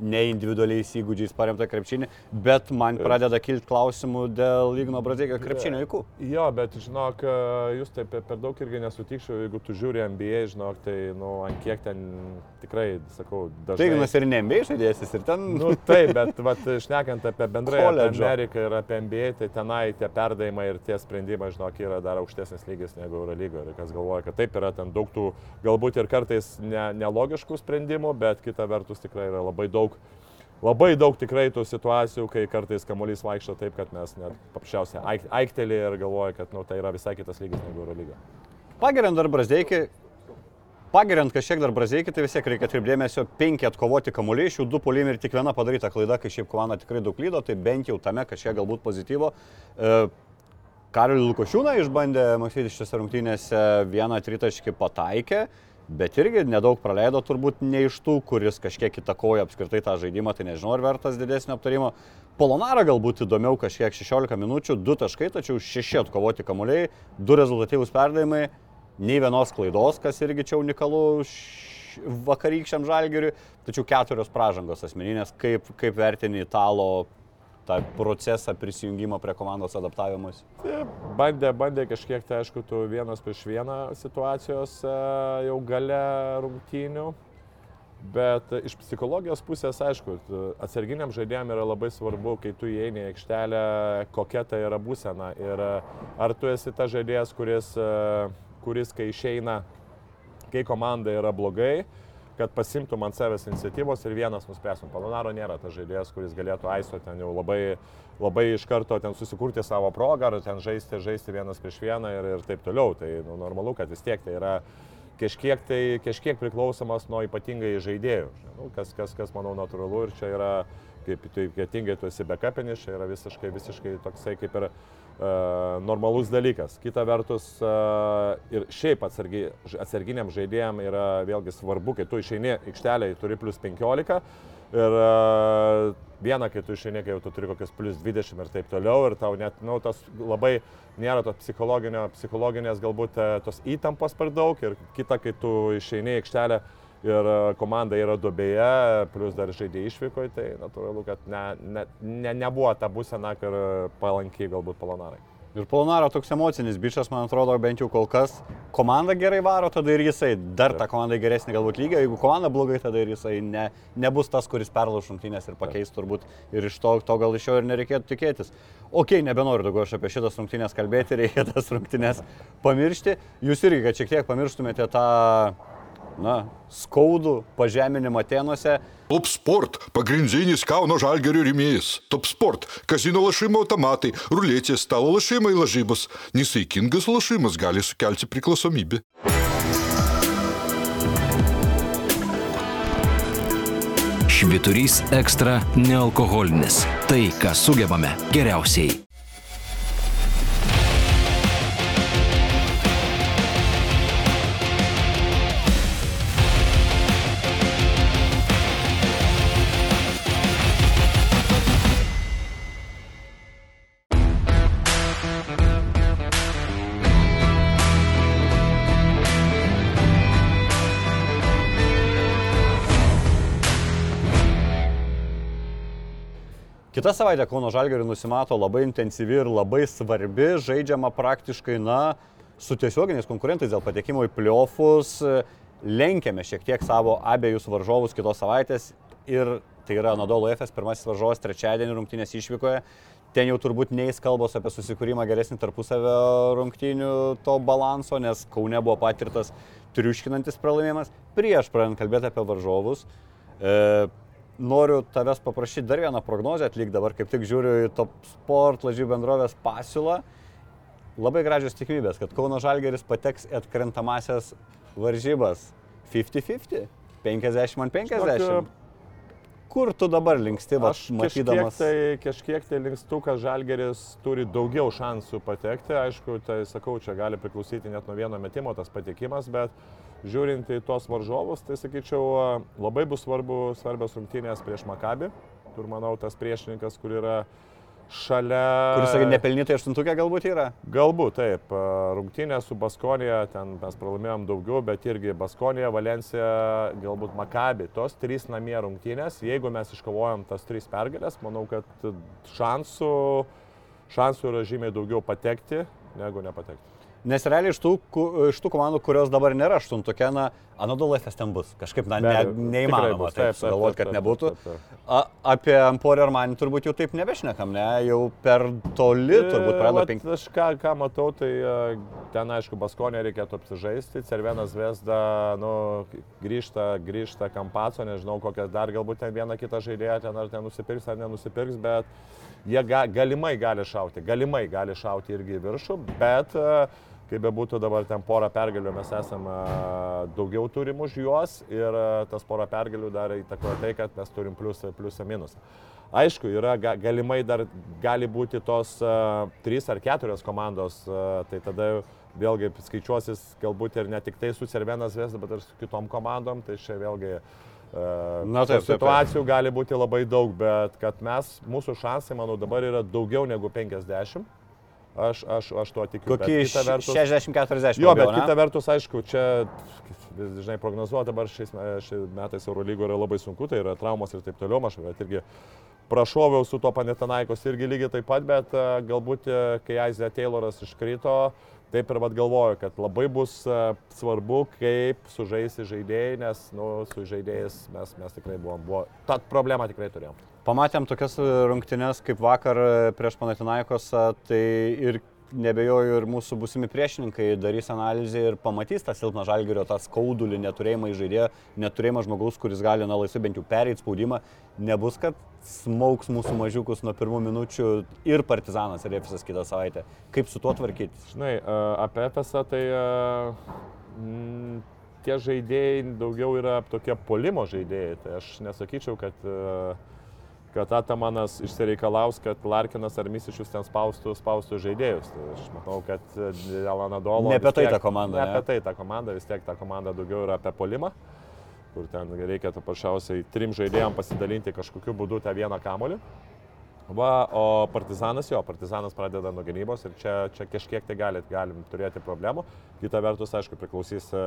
ne individualiais įgūdžiais paremtą krepšinį, bet man pradeda kilti klausimų dėl Igno Brazėkio krepšinio įkų. Jo, bet žinok, jūs taip per daug irgi nesutikčiau, jeigu tu žiūri NBA, žinok, tai, nu, ant kiek ten tikrai, sakau, dažnai. Tai Ignas ir ne NBA žaidėjas, ir ten... Nu, taip, bet vat, šnekant apie bendrai apie. Ameriką ir apie NBA, tai tenai tie perdavimai ir tie sprendimai, žinok, yra dar aukštesnis lygis negu Eurolygoje. Ir kas galvoja, kad taip yra ten daug tų galbūt ir kartais ne, nelogiškų sprendimų, bet kita vertus tikrai yra labai daug, labai daug tikrai tų situacijų, kai kartais kamuolys vaikšto taip, kad mes net paprasčiausiai aik- aiktelį ir galvoja, kad nu, tai yra visai kitas lygis negu Eurolyga. Pageriant dar Brazdeikį, pageriant kažkiek dar Brazdeikį, tai vis tiek reikia atkreipdėmėsio penki atkovoti kamuoliai, iš jų du polimi ir tik viena padaryta klaida, kai šiaip komanda tikrai daug klydo, tai bent jau tame kažkiek galbūt pozityvo. E, Karolių Lukošiūną išbandė Maksvytis šiose rungtynėse vieną tritaškį pataikė, bet irgi nedaug praleido turbūt ne iš tų, kuris kažkiek įtakoja apskritai tą žaidimą, tai nežinau, ar vertas didesnio aptarimo. Polonara galbūt įdomiau kažkiek 16 minučių, 2 taškai, tačiau 6 atkovoti kamuoliai, 2 rezultatyvūs perdavimai, nei vienos klaidos, kas irgi čia unikalu vakarykščiam žalgeriui, tačiau keturios pražangos asmeninės, kaip, kaip vertini italo tą procesą prisijungimo prie komandos adaptavimus? Bandė, bandė kažkiek, tai aišku, tu vienas prieš vieną situacijos e, jau gale rungtynių. Bet iš psichologijos pusės, aišku, atsarginiam žaidėjim yra labai svarbu, kai tu įeini į aikštelę, kokia tai yra būsena. Ir ar tu esi ta žaidėjas, kuris, e, kuris kai išeina, kai komanda yra blogai, kad pasimtum ant savęs iniciatyvos ir vienas nuspręstum. Palonaro nėra tas žaidėjas, kuris galėtų aiso ten jau labai, labai iš karto ten susikurti savo progą, ar ten žaisti, žaisti vienas prieš vieną ir, ir taip toliau. Tai nu, normalu, kad vis tiek tai yra kažkiek, tai, kažkiek priklausomas nuo ypatingai žaidėjų. Nu, kas, kas, kas, manau, natūralu ir čia yra, kaip tu ypatingai tu esi bekapinis, čia yra visiškai, visiškai toksai kaip ir E, normalus dalykas. Kita vertus, e, ir šiaip atsargi, atsarginiam žaidėjim yra vėlgi svarbu, kai tu išeini aikštelę, turi plus 15 ir e, viena, kai tu išeini, kai jau tu turi kokius plus 20 ir taip toliau ir tau net, nu, tas labai nėra tos psichologinės galbūt tos įtampos per daug ir kita, kai tu išeini aikštelę ir komanda yra dubėje, plus dar žaidė išvykoje, tai natūralu, kad ne, ne, ne, nebuvo ta būsena, kur palankiai galbūt palonarai. Ir Polonaro toks emocinis bičias, man atrodo, bent jau kol kas. Komanda gerai varo, tada ir jisai dar ta komanda geresnė galbūt lygio. Jeigu komanda blogai, tada ir jisai ne, nebus tas, kuris perlauš rungtynės ir pakeis turbūt. Ir iš to, to gal iš jo ir nereikėtų tikėtis. Ok, nebenoriu daugiau aš apie šitas rungtynės kalbėti, reikia tas rungtynės pamiršti. Jūs irgi, kad šiek tiek pamirštumėte tą na, skaudų pažeminimą Atenuose. Top Sport - pagrindinis Kauno žalgerio rėmėjas. Top Sport - kazino lašimo automatai, ruletės, stalo lašimai lažybos. Nesaikingas lašimas gali sukelti priklausomybę. Šviturys ekstra nealkoholinis. Tai, ką sugebame geriausiai. Kita savaitė Kauno Žalgeriui nusimato labai intensyvi ir labai svarbi, žaidžiama praktiškai, na, su tiesioginiais konkurentais dėl patekimo į pliofus. Lenkėme šiek tiek savo abiejus varžovus kitos savaitės ir tai yra Nadolo FS pirmasis varžovas trečiadienį rungtynės išvykoje. Ten jau turbūt neįs kalbos apie susikūrimą geresnį tarpusavio rungtynių to balanso, nes Kaune buvo patirtas triuškinantis pralaimėjimas. Prieš pradant kalbėti apie varžovus, e, noriu tavęs paprašyti dar vieną prognozę atlikti, dabar kaip tik žiūriu į Top Sport lažybų bendrovės pasiūlą. Labai gražios tikimybės, kad Kauno Žalgeris pateks į atkrintamasias varžybas 50-50, 50 ant 50. Žinok, Kur tu dabar linksti, va, aš matydamas? Kažkiek tai, kažkiek tai linkstu, kad Žalgeris turi daugiau šansų patekti. Aišku, tai sakau, čia gali priklausyti net nuo vieno metimo tas patekimas, bet žiūrint į tos varžovus, tai sakyčiau, labai bus svarbu, svarbios rungtynės prieš Makabį, kur manau tas priešininkas, kur yra šalia. Kuris, sakai, nepelnytai aštuntukė galbūt yra? Galbūt, taip. Rungtynė su Baskonija, ten mes pralaimėjom daugiau, bet irgi Baskonija, Valencija, galbūt Makabi. Tos trys namie rungtynės, jeigu mes iškovojom tas trys pergalės, manau, kad šansų, šansų yra žymiai daugiau patekti negu nepatekti. Nes realiai iš tų, iš tų komandų, kurios dabar nėra aštuntukė, na, Anadolu FS ten bus. Kažkaip, na, ne, neįmanoma taip sugalvoti, kad nebūtų. A, apie Emporio Armani turbūt jau taip nebešnekam, ne? Jau per toli turbūt pradeda penki. Aš ką, ką matau, tai ten, aišku, Baskonė reikėtų apsižaisti. Cervenas Vesda, nu, grįžta, grįžta Kampaco, nežinau, kokią dar galbūt ten vieną kitą žaidėją ten ar ten nusipirks ar nenusipirks, bet jie ga, galimai gali šauti, galimai gali šauti irgi į viršų, bet uh, kaip bebūtų dabar ten porą pergalių mes esame daugiau turim už juos ir tas porą pergalių dar įtakoja tai, kad mes turim pliusą, pliusą minusą. Aišku, yra galimai dar gali būti tos uh, trys ar keturios komandos, uh, tai tada vėlgi skaičiuosis galbūt ir ne tik tai su Cervenas Vesda, bet ir su kitom komandom, tai čia vėlgi uh, Na, taip, situacijų taip, taip. gali būti labai daug, bet kad mes, mūsų šansai, manau, dabar yra daugiau negu 50 Aš, aš, aš tuo tikiu. Kokį 60-40. Jo, bet kita vertus, aišku, čia, žinai, prognozuoti dabar šiais, metais Eurolygo yra labai sunku, tai yra traumos ir taip toliau, aš bet irgi prašoviau su to Panetanaikos irgi lygiai taip pat, bet e, galbūt e, kai Aizė Tayloras iškrito, taip ir vad galvoju, kad labai bus e, svarbu, kaip sužaisti žaidėjai, nes nu, su žaidėjais mes, mes tikrai buvom, buvo, tą problemą tikrai turėjom. Pamatėm tokias rungtynes kaip vakar prieš Panatinaikos, tai ir nebejoju ir mūsų busimi priešininkai darys analizę ir pamatys tą silpną žalgerio, tą skaudulį, neturėjimą žaidėjo, neturėjimą žmogaus, kuris gali na laisvai bent jau pereiti spaudimą. Nebus, kad smauks mūsų mažiukus nuo pirmų minučių ir Partizanas ir Efesas kitą savaitę. Kaip su tuo tvarkyti? Žinai, apie Efesą tai mm, tie žaidėjai daugiau yra tokie polimo žaidėjai. Tai aš nesakyčiau, kad uh, kad Atamanas išsireikalaus, kad Larkinas ar Misičius ten spaustų, spaustų žaidėjus. Tai aš manau, kad dėl Anadolo... Ne apie tai ta komanda. Ne, ne apie tai ta komanda, vis tiek ta komanda daugiau yra apie polimą, kur ten reikia paprasčiausiai trim žaidėjams pasidalinti kažkokiu būdu tą vieną kamolį. Va, o Partizanas jo, Partizanas pradeda nuo gynybos ir čia, čia kažkiek tai galit, galim turėti problemų. Kita vertus, aišku, priklausys e,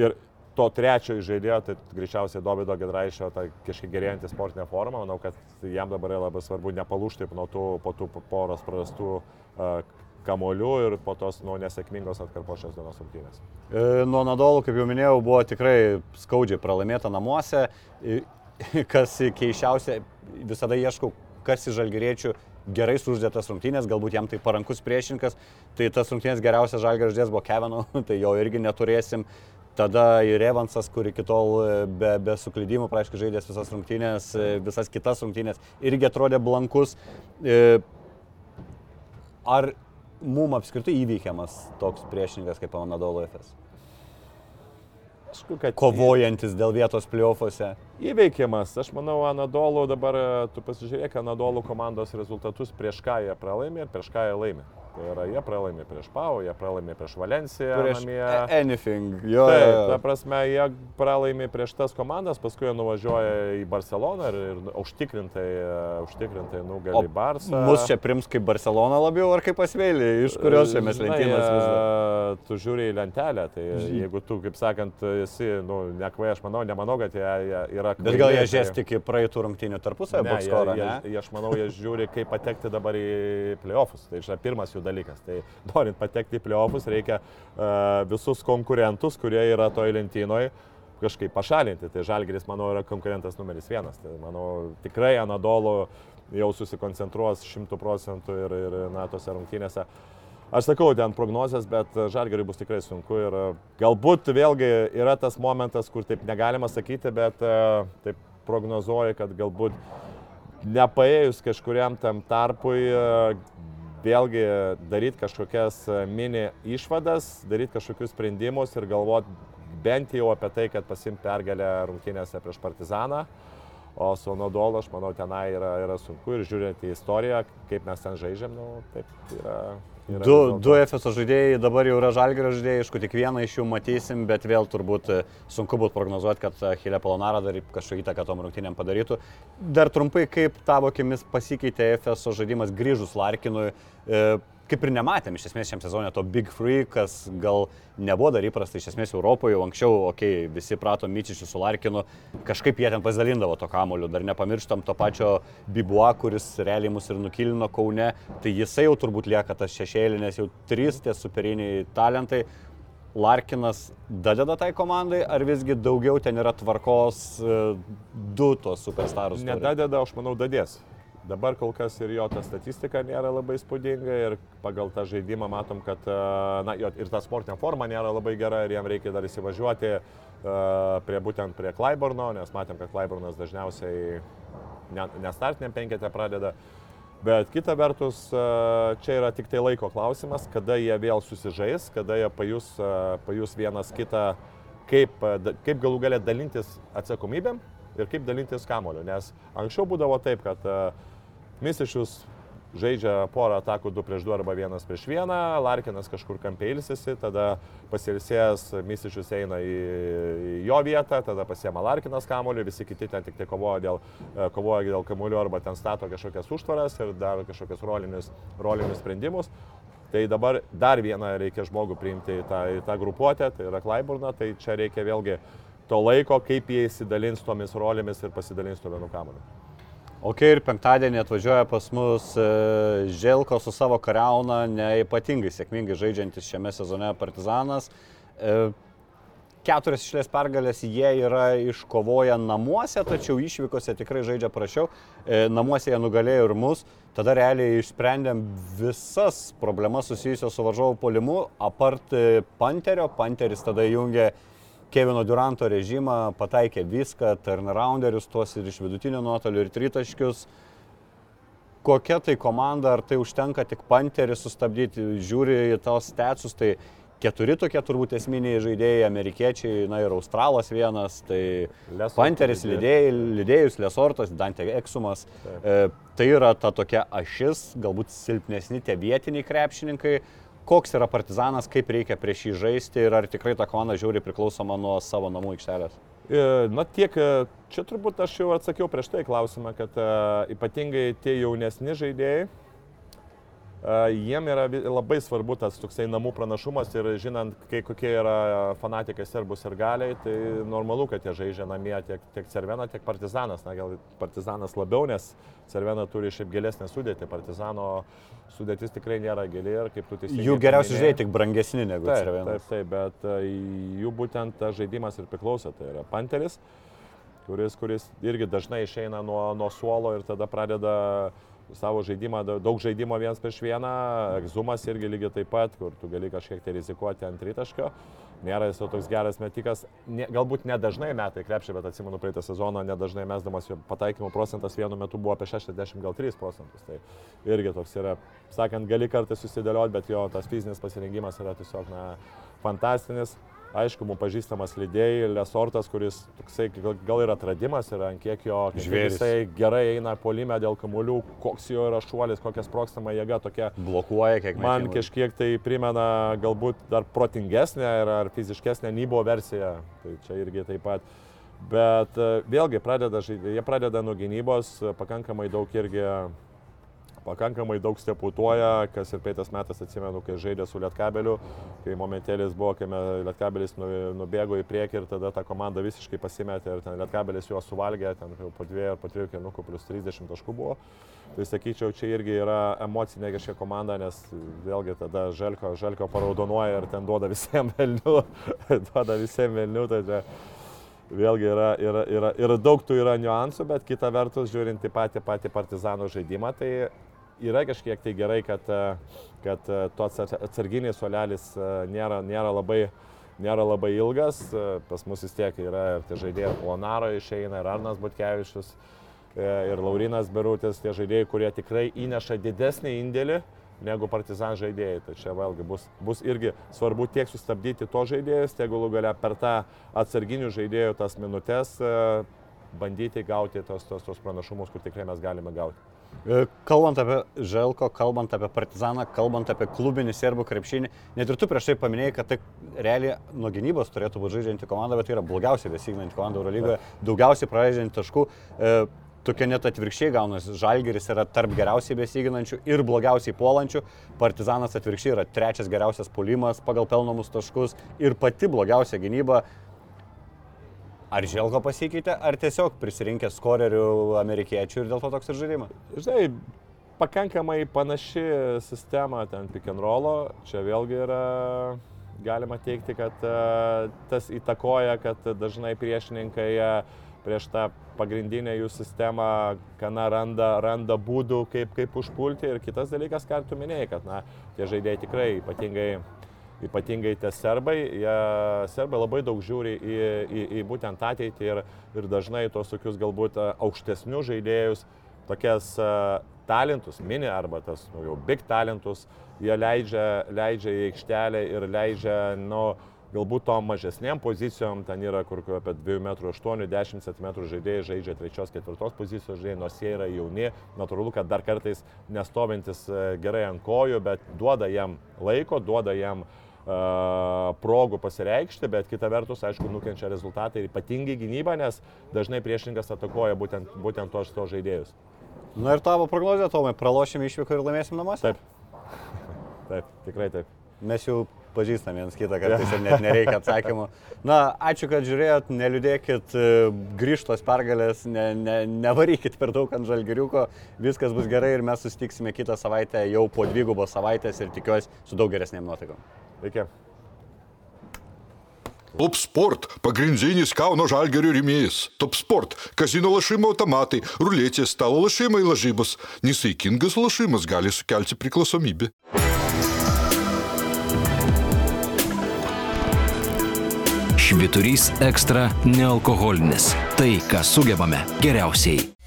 ir to trečiojo žaidėjo, tai greičiausiai Dovido Gedraišio ta kažkiek gerėjantį sportinę formą. Manau, kad jam dabar yra labai svarbu nepalūšti nuo tų, po tų poros prarastų uh, kamolių ir po tos nu, nesėkmingos atkarpos šios dienos rungtynės. E, nuo Nadolų, kaip jau minėjau, buvo tikrai skaudžiai pralaimėta namuose. E, kas keiščiausia, visada ieškau, kas iš žalgeriečių gerai suždėtas rungtynės, galbūt jam tai parankus priešininkas, tai tas rungtynės geriausias žalgerio žaidėjas buvo Kevino, tai jo irgi neturėsim. Tada ir Evansas, kur iki tol e, be, be suklydimų, praaiškiai, žaidęs visas rungtynės, e, visas kitas rungtynės, irgi atrodė blankus. E, ar mum apskritai įveikiamas toks priešininkas kaip Anadolo FS? Aišku, kad kovojantis dėl vietos plyofose. Įveikiamas, aš manau, Anadolo dabar, tu pasižiūrėk, Anadolo komandos rezultatus prieš ką jie pralaimė ir prieš ką jie laimė. Tai yra, jie pralaimė prieš Pau, jie pralaimė prieš Valenciją. Prieš namie. anything, jo. Taip, ta prasme, jie pralaimė prieš tas komandas, paskui jie nuvažiuoja į Barceloną ir, ir užtikrintai, užtikrintai nugali Barsą. Mus čia prims kaip Barcelona labiau ar kaip pasvėlį, iš kurios čia mes lentynas. Tu žiūri į lentelę, tai jeigu tu, kaip sakant, esi, nu, nekvai, aš manau, nemanau, kad jie, jie yra... Bet gal jie žės tik į praeitų rungtynių tarpusavio bokskorą, ne? Jie, jie, aš manau, jie žiūri, kaip patekti dabar į playoffus. Tai čia pirmas jų dalykas. Tai norint patekti į playoffus, reikia uh, visus konkurentus, kurie yra toje lentynoje, kažkaip pašalinti. Tai Žalgeris, manau, yra konkurentas numeris vienas. Tai manau, tikrai Anadolo jau susikoncentruos šimtų procentų ir, ir na, tose rungtynėse. Aš sakau, ten prognozijas, bet Žalgeriui bus tikrai sunku ir galbūt vėlgi yra tas momentas, kur taip negalima sakyti, bet taip prognozuoju, kad galbūt nepaėjus kažkuriam tam tarpui vėlgi daryti kažkokias e, mini išvadas, daryti kažkokius sprendimus ir galvoti bent jau apie tai, kad pasimti pergalę rungtynėse prieš Partizaną. O su Nodolu, aš manau, tenai yra, yra sunku ir žiūrint į istoriją, kaip mes ten žaidžiam, nu, taip Yra du, du FSO žaidėjai dabar jau yra žalgerio žaidėjai, aišku, tik vieną iš jų matysim, bet vėl turbūt e, sunku būtų prognozuoti, kad Hilė e, Polonara dar kažkokią įtaką tom rungtynėm padarytų. Dar trumpai, kaip tavo akimis pasikeitė FSO žaidimas grįžus Larkinui. E, kaip ir nematėm iš esmės šiam sezonė to Big Free, kas gal nebuvo dar įprasta iš esmės Europoje, jau anksčiau, okei, okay, visi prato Myčičių su Larkinu, kažkaip jie ten pasidalindavo to kamoliu, dar nepamirštam to pačio Bibua, kuris realiai mus ir nukilino Kaune, tai jisai jau turbūt lieka tas šešėlinės, jau trys tie superiniai talentai. Larkinas dadeda tai komandai, ar visgi daugiau ten yra tvarkos e, du tos superstarus? Nedadeda, aš manau, dadės. Dabar kol kas ir jo ta statistika nėra labai spūdinga ir pagal tą žaidimą matom, kad na, jo, ir ta sportinė forma nėra labai gera ir jam reikia dar įsivažiuoti prie, būtent prie Klaiborno, nes matėm, kad Klaibornas dažniausiai nestartiniam penketę pradeda. Bet kita vertus, čia yra tik tai laiko klausimas, kada jie vėl susižais, kada jie pajus, pajus vienas kitą, kaip, kaip galų galę dalintis atsakomybėm ir kaip dalintis kamoliu. Nes anksčiau būdavo taip, kad uh, Misičius žaidžia porą atakų 2 prieš 2 arba 1 prieš 1, Larkinas kažkur kampė ilsisi, tada pasilsėjęs Misičius eina į, jo vietą, tada pasiema Larkinas kamuolį, visi kiti ten tik tai kovoja dėl, e, kovoja dėl kamuolių arba ten stato kažkokias užtvaras ir daro kažkokius rolinius, rolinius sprendimus. Tai dabar dar vieną reikia žmogų priimti į tą, į tą grupuotę, tai yra Klaiburna, tai čia reikia vėlgi to laiko, kaip jie įsidalins tomis rolėmis ir pasidalins tuo vienu kamuoliu. Ok, ir penktadienį atvažiuoja pas mus e, Želko su savo kariauna, neipatingai sėkmingai žaidžiantis šiame sezone Partizanas. E, Keturias išlės pergalės jie yra iškovoję namuose, tačiau išvykose tikrai žaidžia prašiau. E, namuose jie nugalėjo ir mus. Tada realiai išsprendėm visas problemas susijusios su varžovų polimu, apart Panterio. Panteris tada jungė Kevino Duranto režimą, pataikė viską, turnarounderius tuos ir iš vidutinio nuotolio ir tritaškius. Kokia tai komanda, ar tai užtenka tik Panterį sustabdyti, žiūri į tos stecus, tai keturi tokie turbūt esminiai žaidėjai, amerikiečiai, na ir Australas vienas, tai Lesortas Panteris, lydėjai. lydėjus, Lesortas, Dante Eksumas. E, tai yra ta tokia ašis, galbūt silpnesni tie vietiniai krepšininkai. Koks yra partizanas, kaip reikia prieš jį žaisti ir ar tikrai ta komanda žiūri priklausoma nuo savo namų aikštelės? E, Na tiek, e, čia turbūt aš jau atsakiau prieš tai klausimą, kad e, ypatingai tie jaunesni žaidėjai, jiem yra labai svarbu tas toksai namų pranašumas ir žinant, kai, kokie yra fanatikai serbus ir galiai, tai normalu, kad jie žaidžia namie tiek, tiek Cervena, tiek Partizanas. Na gal Partizanas labiau, nes Cervena turi šiaip gilesnę sudėtį, Partizano sudėtis tikrai nėra gili ir kaip tu teisingai... Jų geriausi žaidėjai tik brangesni negu Taip, Cervenas. taip, taip, bet jų būtent žaidimas ir priklauso. Tai yra Panteris, kuris, kuris irgi dažnai išeina nuo, nuo suolo ir tada pradeda savo žaidimą, da- daug žaidimo vienas prieš vieną. Zumas irgi lygiai taip pat, kur tu gali kažkiek tai rizikuoti ant tritaškio. Nėra jis toks geras metikas. Ne, galbūt nedažnai metai krepšį, bet atsimenu praeitą sezoną, nedažnai mesdamas jo pataikymų procentas vienu metu buvo apie 63 procentus. Tai irgi toks yra, sakant, gali kartais susidėlioti, bet jo tas fizinis pasirengimas yra tiesiog na, fantastinis. Aišku, mums pažįstamas lydėjai, Lesortas, kuris toksai gal, ir atradimas yra, ant kiek jo Žvėris. jisai gerai eina polime dėl kamuolių, koks jo yra šuolis, kokia sprokstama jėga tokia. Blokuoja kiek Man metimų. kažkiek tai primena galbūt dar protingesnę ar, ar fiziškesnę Nybo versiją. Tai čia irgi taip pat. Bet e, vėlgi pradeda, jie pradeda nuo gynybos, pakankamai daug irgi pakankamai daug steputuoja, kas ir praeitas metas atsimenu, kai žaidė su Lietkabeliu, kai momentėlis buvo, kai Lietkabelis nu- nubėgo į priekį ir tada ta komanda visiškai pasimetė ir ten Lietkabelis juos suvalgė, ten po dviejų ar po trijų kenukų plus 30 taškų buvo. Tai sakyčiau, čia irgi yra emocinė kažkokia komanda, nes vėlgi tada Želko, Želko paraudonuoja ir ten duoda visiems velnių, duoda visiems velnių, tai čia vėlgi yra, yra, yra, yra daug tų yra niuansų, bet kita vertus, žiūrint į patį, patį partizanų žaidimą, tai yra kažkiek tai gerai, kad, e, kad e, tos atsarginiai suolelis e, nėra, nėra, labai, nėra labai ilgas. Pas mus vis tiek yra ir tie žaidėjai Lonaro išeina, ir Arnas Butkevičius, ir Laurinas Berutis, tie žaidėjai, kurie tikrai įneša didesnį indėlį negu partizan žaidėjai. Tai čia vėlgi bus, bus irgi svarbu tiek sustabdyti to žaidėjus, tiek galų galia per tą atsarginių žaidėjų tas minutės bandyti gauti tos, tos, tos pranašumus, kur tikrai mes galime gauti. E, Kalbant apie Želko, kalbant apie Partizaną, kalbant apie klubinį serbų krepšinį, net ir tu prieš tai paminėjai, kad tai realiai nuo gynybos turėtų būti žaidžianti komanda, bet tai yra blogiausiai besignanti komanda Eurolygoje, daugiausiai praleidžianti taškų. E, Tokia net atvirkščiai gaunasi. Žalgeris yra tarp geriausiai besiginančių ir blogiausiai puolančių. Partizanas atvirkščiai yra trečias geriausias puolimas pagal pelnomus taškus ir pati blogiausia gynyba. Ar Želko pasikeitė, ar tiesiog prisirinkė skorerių amerikiečių ir dėl to toks ir žaidimas? Žinai, pakankamai panaši sistema ten pick and rollo. Čia vėlgi yra, galima teikti, kad e, tas įtakoja, kad dažnai priešininkai e, prieš tą pagrindinę jų sistemą, kana randa, randa būdų, kaip, kaip užpulti. Ir kitas dalykas, ką tu minėjai, kad na, tie žaidėjai tikrai ypatingai ypatingai tie serbai, jie, serbai labai daug žiūri į, į, į būtent ateitį ir, ir dažnai tos tokius galbūt a, aukštesnius žaidėjus, tokias a, talentus, mini arba tas nu, jau big talentus, jie leidžia, leidžia į aikštelę ir leidžia, nu, galbūt tom mažesnėm pozicijom, ten yra kur apie 2 m 8-10 cm žaidėjai žaidžia trečios, ketvirtos pozicijos žaidėjai, nors jie yra jauni, natūralu, kad dar kartais nestovintis e, gerai ant kojų, bet duoda jam laiko, duoda jam uh, progų pasireikšti, bet kita vertus, aišku, nukenčia rezultatai ir ypatingai gynyba, nes dažnai priešininkas atakuoja būtent, būtent tos, tos žaidėjus. Na ir tavo prognozija, Tomai, pralošime išvyką ir laimėsim namuose? Taip. Taip, tikrai taip. Mes jau atpažįstam vienas kitą, kad tai net nereikia atsakymų. Na, ačiū, kad žiūrėjot, neliūdėkit, e, grįžtos pergalės, ne, ne, nevarykit per daug ant žalgeriuko, viskas bus gerai ir mes susitiksime kitą savaitę jau po dvigubos savaitės ir tikiuosi su daug geresnėm nuotaikom. Iki. Top Sport – pagrindinis Kauno žalgerio rėmėjas. Top Sport – kazino lašimo automatai, ruletės, stalo lašimai lažybos. Nesaikingas lašimas gali sukelti priklausomybę. Šviturys ekstra nealkoholinis. Tai, ką sugebame geriausiai.